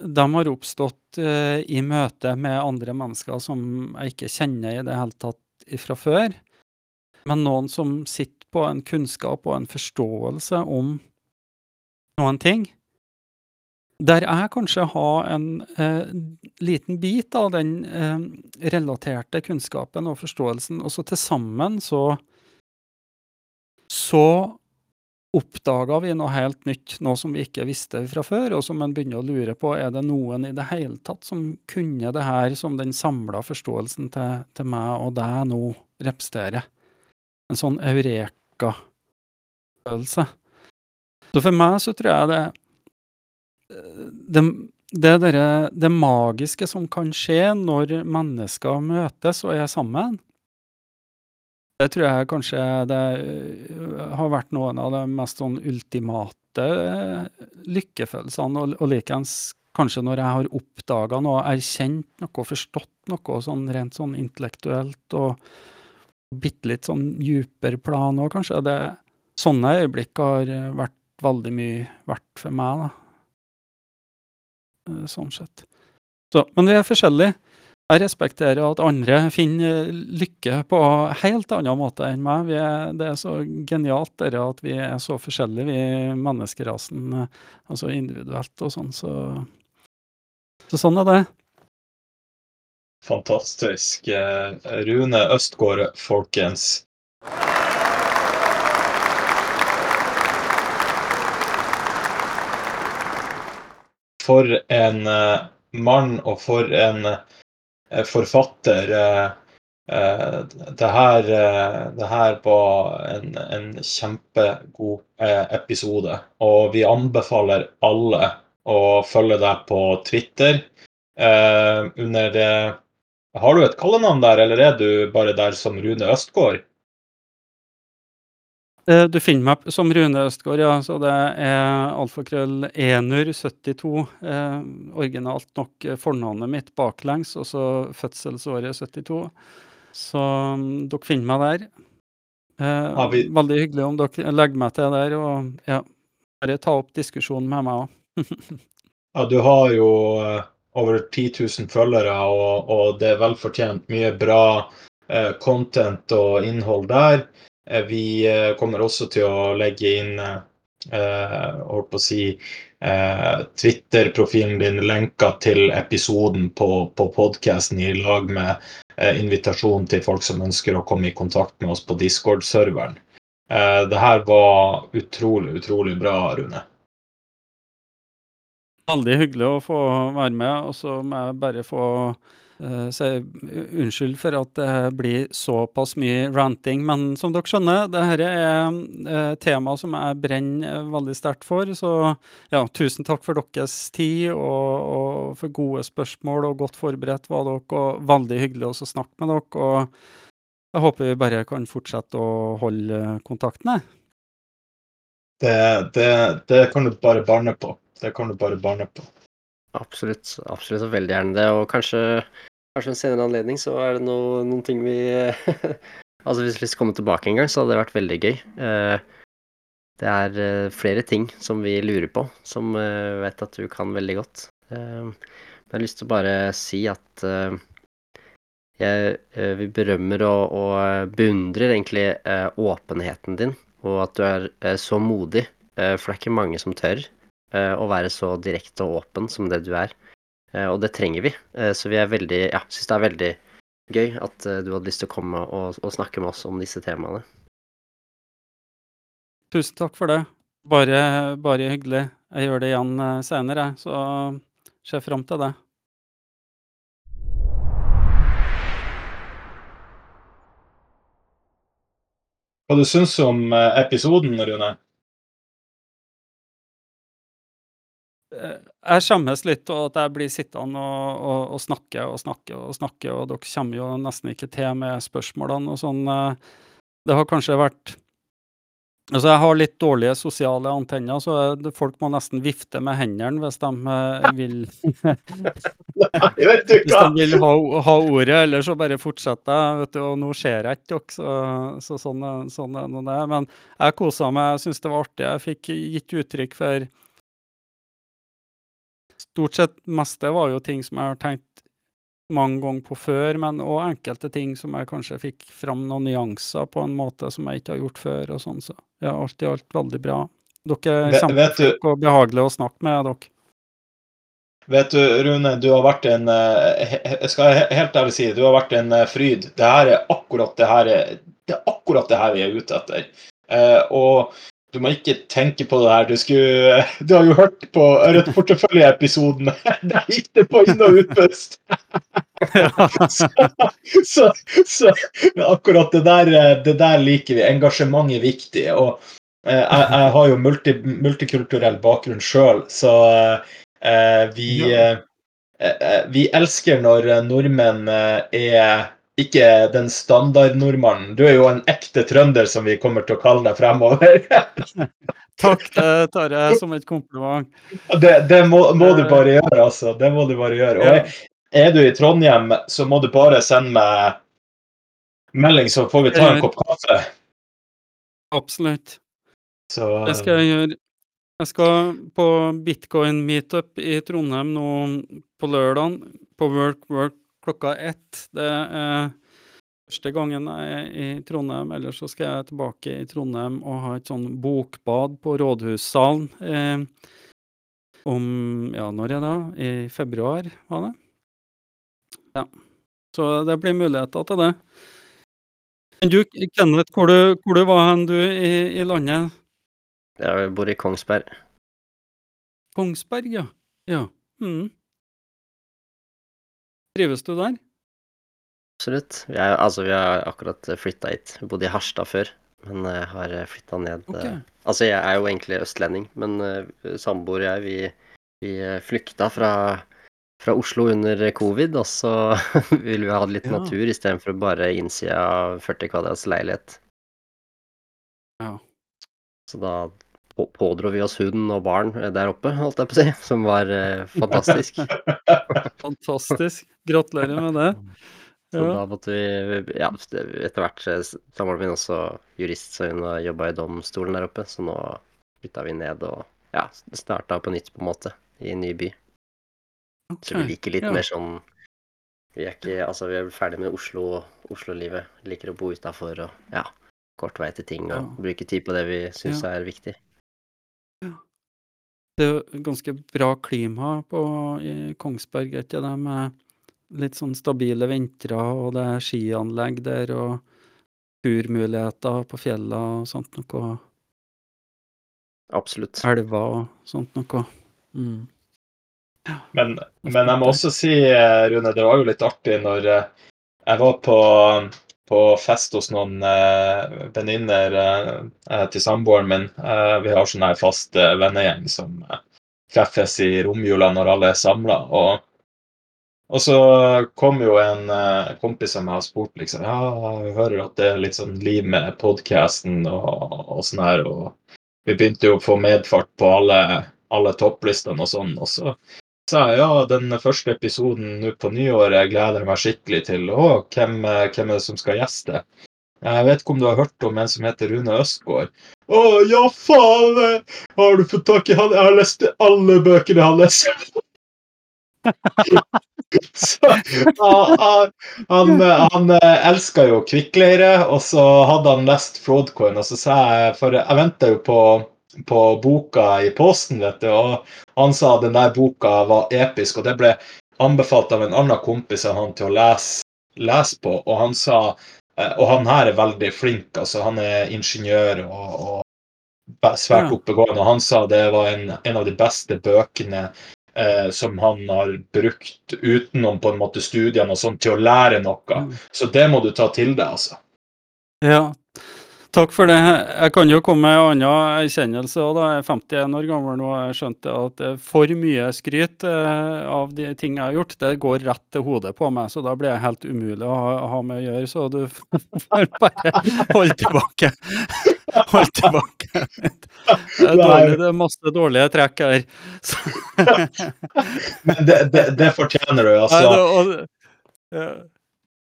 de har oppstått uh, i møte med andre mennesker som jeg ikke kjenner i det hele tatt fra før. Men noen som sitter på en kunnskap og en forståelse om noen ting. Der jeg kanskje har en uh, liten bit av den uh, relaterte kunnskapen og forståelsen, og så til sammen så Så oppdaga vi noe helt nytt, noe som vi ikke visste fra før, og som en begynner å lure på er det noen i det hele tatt som kunne det her som den samla forståelsen til, til, meg og deg nå representerer. En sånn eureka-følelse. Så for meg så tror jeg det det, det, der, det magiske som kan skje når mennesker møtes og er sammen, det tror jeg kanskje det øh, har vært noen av de mest sånn ultimate øh, lykkefølelsene, og, og likeens kanskje når jeg har oppdaga noe, erkjent noe, forstått noe sånn rent sånn intellektuelt og bitte litt sånn djupere plan òg, kanskje. Det, sånne øyeblikk har øh, vært veldig mye verdt for meg, da. Sånn sett. Så, men vi er forskjellige. Jeg respekterer at andre finner lykke på helt annen måte enn meg. Er, det er så genialt det at vi er så forskjellige, vi menneskerasen, altså individuelt og sånn. Så, så sånn er det. Fantastisk. Eh, Rune Østgård, folkens. For en eh, mann og for en forfatter. Eh, eh, det her, det her var en, en kjempegod episode, og vi anbefaler alle å følge deg på Twitter. Under det Har du et kallenavn der, eller er du bare der som Rune Østgård? Eh, du finner meg som Rune Østgaard, ja. Så det er alfakrøll enur72. Eh, originalt nok eh, fornavnet mitt baklengs, og så fødselsåret 72. Så um, dere finner meg der. Eh, vi... Veldig hyggelig om dere legger meg til der, og ja, bare ta opp diskusjonen med meg òg. [LAUGHS] ja, du har jo uh, over 10 000 følgere, og, og det er velfortjent mye bra content og innhold der. Eh, vi eh, kommer også til å legge inn eh, holdt på å si Twitter-profilen din lenka til episoden på, på podkasten i lag med invitasjon til folk som ønsker å komme i kontakt med oss på Discord-serveren. Det her var utrolig, utrolig bra, Rune. Veldig hyggelig å få være med. Og så må jeg bare få Eh, så jeg, unnskyld for at det blir såpass mye ranting, men som dere skjønner, dette er eh, tema som jeg brenner veldig sterkt for. Så ja, tusen takk for deres tid og, og, for gode spørsmål, og godt forberedt var dere. Og veldig hyggelig å snakke med dere. og Jeg håper vi bare kan fortsette å holde kontakten. Det, det, det kan du bare barne på. Det kan du bare barne på. Absolutt. Absolutt, og veldig gjerne det. Og kanskje Kanskje en senere anledning så er det noe, noen ting vi [LAUGHS] Altså hvis vi kommer tilbake en gang, så hadde det vært veldig gøy. Eh, det er eh, flere ting som vi lurer på, som jeg vet at du kan veldig godt. Men jeg har lyst til å bare si at jeg, vi berømmer og, og beundrer egentlig åpenheten din, og at du er så modig. For det er ikke mange som tør å være så direkte og åpen som det du er. Og det trenger vi. Så vi er veldig, ja, syns det er veldig gøy at eh, du hadde lyst til å komme og, og snakke med oss om disse temaene. Tusen takk for det. Bare, bare hyggelig. Jeg gjør det igjen eh, senere, så ser fram til det. Hva du syns om eh, episoden, Rune? Jeg skjemmes litt over at jeg blir sittende og, og, og, snakke og snakke og snakke, og dere kommer jo nesten ikke til med spørsmålene og sånn. Eh, det har kanskje vært Altså, jeg har litt dårlige sosiale antenner, så folk må nesten vifte med hendene hvis de eh, vil [LAUGHS] [LAUGHS] Hvis de vil ha, ha ordet, eller så bare fortsetter jeg. vet du, Og nå ser jeg ikke dere, så, så sånn, sånn er det. Men jeg kosa meg, jeg syns det var artig. Jeg fikk gitt uttrykk for stort sett meste var jo ting som jeg har tenkt mange ganger på før, men òg enkelte ting som jeg kanskje fikk fram noen nyanser på en måte som jeg ikke har gjort før. og sånn, så ja, alt i alt veldig bra. Dere er kjempeflinke og behagelige å snakke med, dere. Vet du, Rune, du har vært en eh, Jeg skal helt ærlig si du har vært en eh, fryd. Det her er akkurat det her, det er akkurat det her vi er ute etter. Eh, og du må ikke tenke på det her. Du, skulle, [LAUGHS] du har jo hørt på Rødt portefølje-episoden. Der [LAUGHS] gikk det på inn- og utpust! [LAUGHS] så, så, så, akkurat det der, det der liker vi. Engasjement er viktig. Og eh, jeg, jeg, har jo multi, multikulturell bakgrunn sjøl, så eh, vi, eh, eh, vi elsker når nordmenn er ikke den standardnordmannen. Du er jo en ekte trønder, som vi kommer til å kalle deg fremover. [LAUGHS] Takk, det tar jeg som et kompliment. Det, det må, må, du bare gjøre, altså. Det må du bare gjøre. Og er du i Trondheim, så må du bare sende meg melding, så får vi ta en kopp kaffe. Absolutt. Så, det skal jeg gjøre. Jeg skal på bitcoin meetup i Trondheim nå på lørdag, på Work Work klokka ett. Det er første gangen jeg er i Trondheim. Ellers så skal jeg tilbake i Trondheim og ha et sånn bokbad på Rådhussalen eh, om Ja, når er det? I februar, var det? Ja. Så det blir muligheter til det. Men du, Kenneth, hvor du, hvor du var hen du i, i landet? Jeg bor i Kongsberg. Kongsberg, ja. Ja. Mm. Trives du der? Absolutt. Er, altså, vi har akkurat flytta hit. Vi bodde i Harstad før, men jeg har flytta ned okay. uh, Altså, jeg er jo egentlig østlending, men uh, samboer og jeg, vi, vi flykta fra, fra, Oslo under covid, og så [LAUGHS] ville vi ha litt ja. natur istedenfor bare innsida av 40 kvadrats leilighet. Ja. Så da pådro vi oss huden og barn der oppe, holdt jeg på å si, [LAUGHS] som var eh, fantastisk. [LAUGHS] fantastisk. Gratulerer med det. [LAUGHS] Så ja. da måtte vi Ja, etter hvert eh, samboeren min også jurist, så hun har jobba i domstolen der oppe, så nå flytta vi ned og ja, starta på nytt, på en måte, i en ny by. Okay. Så vi liker litt ja. mer sånn Vi er ikke Altså, vi er ferdig med Oslo, Oslo-livet. Liker å bo utafor og ja, kort vei til ting og ja. bruke tid på det vi syns er viktig. Det er ganske bra klima på, i Kongsberg, er ikke det? Med litt sånn stabile vintre, og det er skianlegg der, og turmuligheter på fjella og sånt noe. Absolutt. Elver og sånt noe. Mm. Ja. Men, men, jeg må også si, Rune, det var jo litt artig når eh, jeg var på på fest hos noen eh, venninner eh, til samboeren min. Eh, vi har sånn her fast eh, vennegjeng som eh, treffes i romjula når alle er samla. Og, og, så kom jo en eh, kompis som jeg har spurt liksom, ja, jeg hører at det er litt sånn liv med podkasten og, og sånn her. Og vi begynte jo å få medfart på alle, alle topplistene og sånn. Og så sa jeg ja, den første episoden nå på nyåret gleder jeg meg skikkelig til. Å, hvem, hvem, er det som skal gjeste? Jeg vet ikke om du har hørt om en som heter Rune Østgaard? Å, ja, faen! eh, Har du fått tak i han? Jeg har lest alle bøkene hans. [LAUGHS] Så, han, han, han, han eh, elska jo kvikkleire, og så hadde han lest Fraudcoin, og så sa jeg For jeg venta jo på, på boka i posten, vet du, og han sa den der boka var episk, og det ble anbefalt av en annen kompis av han til å lese, lese på, og han sa eh, Og han her er veldig flink, altså. Han er ingeniør og, og svært Ja. oppegående, og han sa det var en, en av de beste bøkene eh, som han har brukt utenom på en måte studiene og sånn, til å lære noe. Mm. Så det må du ta til deg, altså. Ja, takk for det. Jeg kan jo komme med en annen erkjennelse. da. Jeg er 51 år gammel nå, og jeg skjønte at det for mye skryt eh, av de ting jeg har gjort. Det går rett til hodet på meg, så da blir jeg helt umulig å ha, ha med å gjøre. Så du [LAUGHS] får bare holde tilbake. Hold tilbake. Det er, dårlig, det er masse dårlige trekk her. Så, [LAUGHS] Men det, det, det fortjener du, Nei, altså. det, og, ja.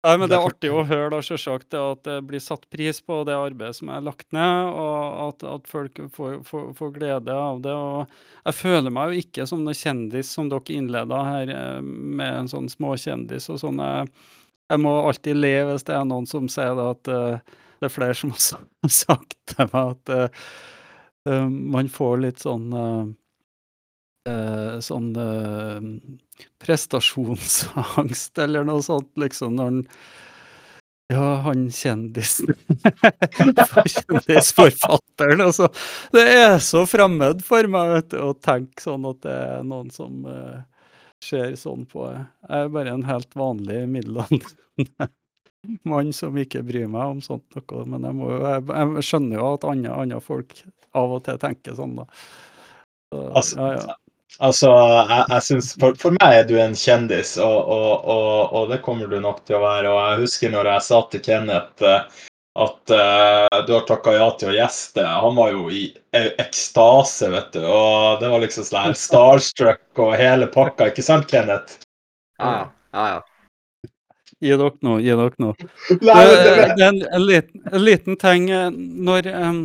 Nei, men det er artig å høre da, selvsagt, det at det blir satt pris på det arbeidet som er lagt ned, og at, at folk får, får, får glede av det. og Jeg føler meg jo ikke som noe kjendis, som dere innleda her eh, med en sånn småkjendis. og sånn. Jeg, jeg må alltid le hvis det er noen som sier det at uh, det er flere som har [LAUGHS] sagt til meg at eh, man får litt sånn eh, eh, sånn eh, prestasjonsangst eller noe sånt, liksom, når han Ja, han kjendisen Kjendisforfatteren, altså. Det er så fremmed for meg vet du, å tenke sånn at det er noen som eh, ser sånn på det. Jeg er bare en helt vanlig middelaldrende [LAUGHS] mann som ikke bryr meg om sånt noe. Men jeg, må, jo- jeg, jeg skjønner jo at andre, andre folk av og til tenker sånn, da. Så, Altså, ja, ja. Altså, jeg, jeg synes, for, for meg er du en kjendis, og, og, og, og det kommer du nok til å være. Og jeg husker når jeg sa til Kenneth eh, at uh, du har takka ja til å gjeste. Han var jo i e- ekstase, vet du. Og det var liksom sånn [LAUGHS] starstruck og hele pakka, ikke sant, Kenneth? Ja, ja. ja. Gi dere nå, gi dere nå. Er en, en, liten, en liten ting eh, når, em,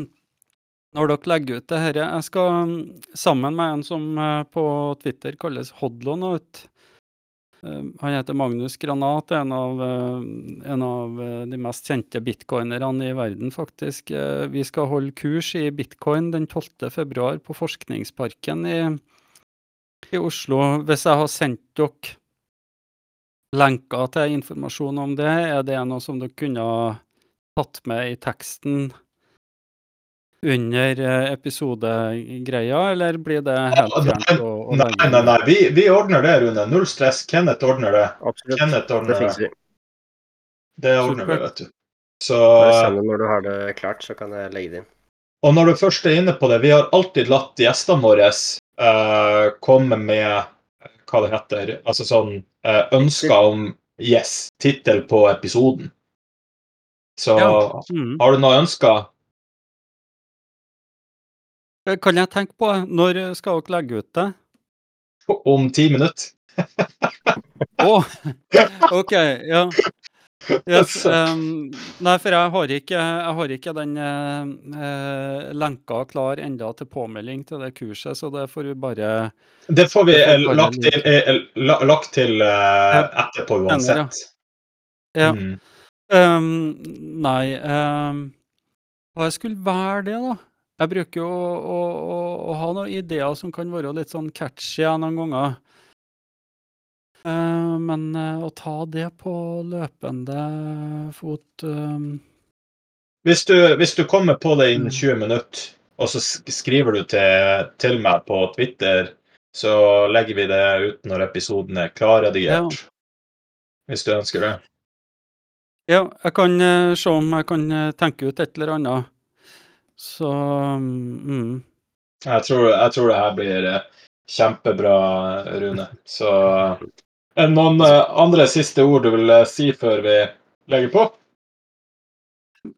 når dere legger ut det her. Jeg skal sammen med en som eh, på Twitter kalles Hodlon. Ut. Han heter Magnus Granat, en av, eh, en av eh, de mest kjente bitcoinerne i verden, faktisk. Eh, Vi skal holde kurs i bitcoin den 12. februar på Forskningsparken i, i Oslo. Hvis jeg har sendt dere lenker til informasjon om det, er det noe som dere kunne tatt med i teksten under eh, episodegreia, eller blir det helt fjernt nei, nei, nei. Vi, vi ordner det, Rune. Null stress. Kenneth ordner det. Absolutt. Kenneth Det ordner det. vi. Det ordner vi, vet du. Så når du har det klart, så kan jeg legge det inn. Og når du først er inne på det, vi har alltid latt gjestene våre uh, komme med eh, hva det heter, altså sånn uh, ønsker om yes, tittel på episoden. Så Ja. Mm. har du noe ønsker? Eh, Kan jeg tenke på, når skal dere legge ut det? Om ti minutter? Å, OK, ja. Yes, um, nei, for jeg har ikke, jeg har ikke den eh, lenka klar enda til påmelding til det kurset, så det får vi bare Det får vi Det får lagt til, lagt til uh, etterpå uansett. Ja. Mm. Um, nei um, Hva skulle være det, da? Jeg bruker jo å, å, å, å ha noen ideer som kan være litt sånn catchy noen ganger. Uh, men uh, å ta det på løpende fot ehm, Hvis, du, hvis du kommer på det innen Mm. 20 minutter, og så skriver du til, til meg på Twitter, så legger vi det ut når episoden er klarredigert. Hvis du ønsker det. Ja, jeg kan se om jeg kan tenke ut et eller annet. Så mm, Jeg tror, jeg tror det her blir eh, kjempebra, Rune. Så er det noen eh, andre siste ord du vil eh, si før vi legger på?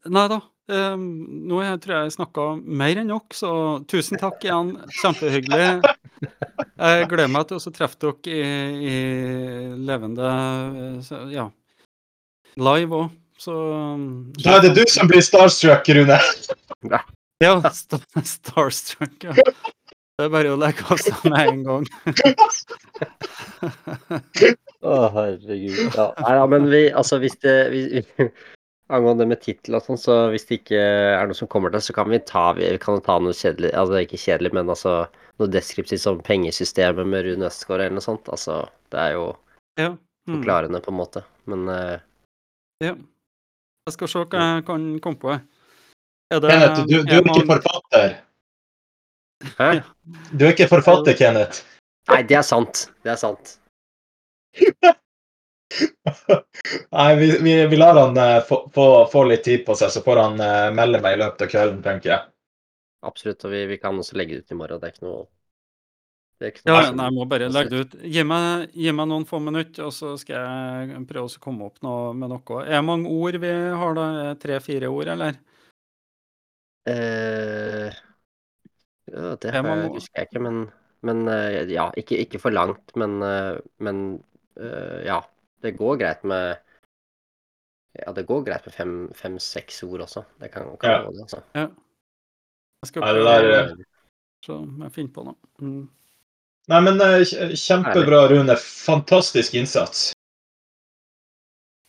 Nei da. Um, nå har jeg tror jeg snakka mer enn nok, så tusen takk igjen. Kjempehyggelig. Jeg gleder meg til å treffe dere i, i levende eh, så- Ja. Live òg. Så Da er det du som blir starstruck, Rune. Ja, st starstruck, ja. Det er bare å legge av seg med en gang. Å, herregud. Ja, nei, ja, men vi, altså hvis det vi, [LAUGHS] Angående med tittel og sånn, så hvis det ikke er noe som kommer til, så kan vi ta, vi kan ta noe kjedelig Altså ikke kjedelig, men altså noe deskriptivt som pengesystemet med Rune Østgaard eller noe sånt. Altså, det er jo Ja. Mm. forklarende, på en måte. Men uh, ja. Jeg skal se hva jeg kan komme på. Er det Kenneth, du, du er er ikke forfatter. Hæ? Du er ikke forfatter, Kenneth. Nei, det er sant. Det er sant. [LAUGHS] Nei, vi, vi, vi lar han uh, få, få, få litt tid på seg, så får han uh, melde meg i løpet av kvelden, tenker jeg. Absolutt. Og vi, vi kan også legge det ut i morgen. Det er ikke noe det er ikke noe ja, nei, jeg må bare legge det ut. Gi meg, gi meg noen få minutter, og så skal jeg prøve å komme opp noe, med noe. Er det mange ord vi har, da? Tre-fire ord, eller? Eh, ja, det Jeg må- husker jeg ikke, men, men uh, ja, ikke, ikke for langt. Men, uh, men ja, det går greit med Ja, det går greit med fem- fem-seks ord også. Det kan, kan Ja. gå, det, altså. Jeg skal Ja, det prøve der, å se jeg finner på noe. Mm. Nei, men Kjempebra, Rune. Fantastisk innsats.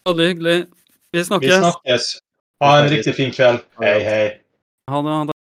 Veldig hyggelig. Vi Vi snakkes. snakkes. Ha en riktig fin kveld. Hei, hei. Ha det.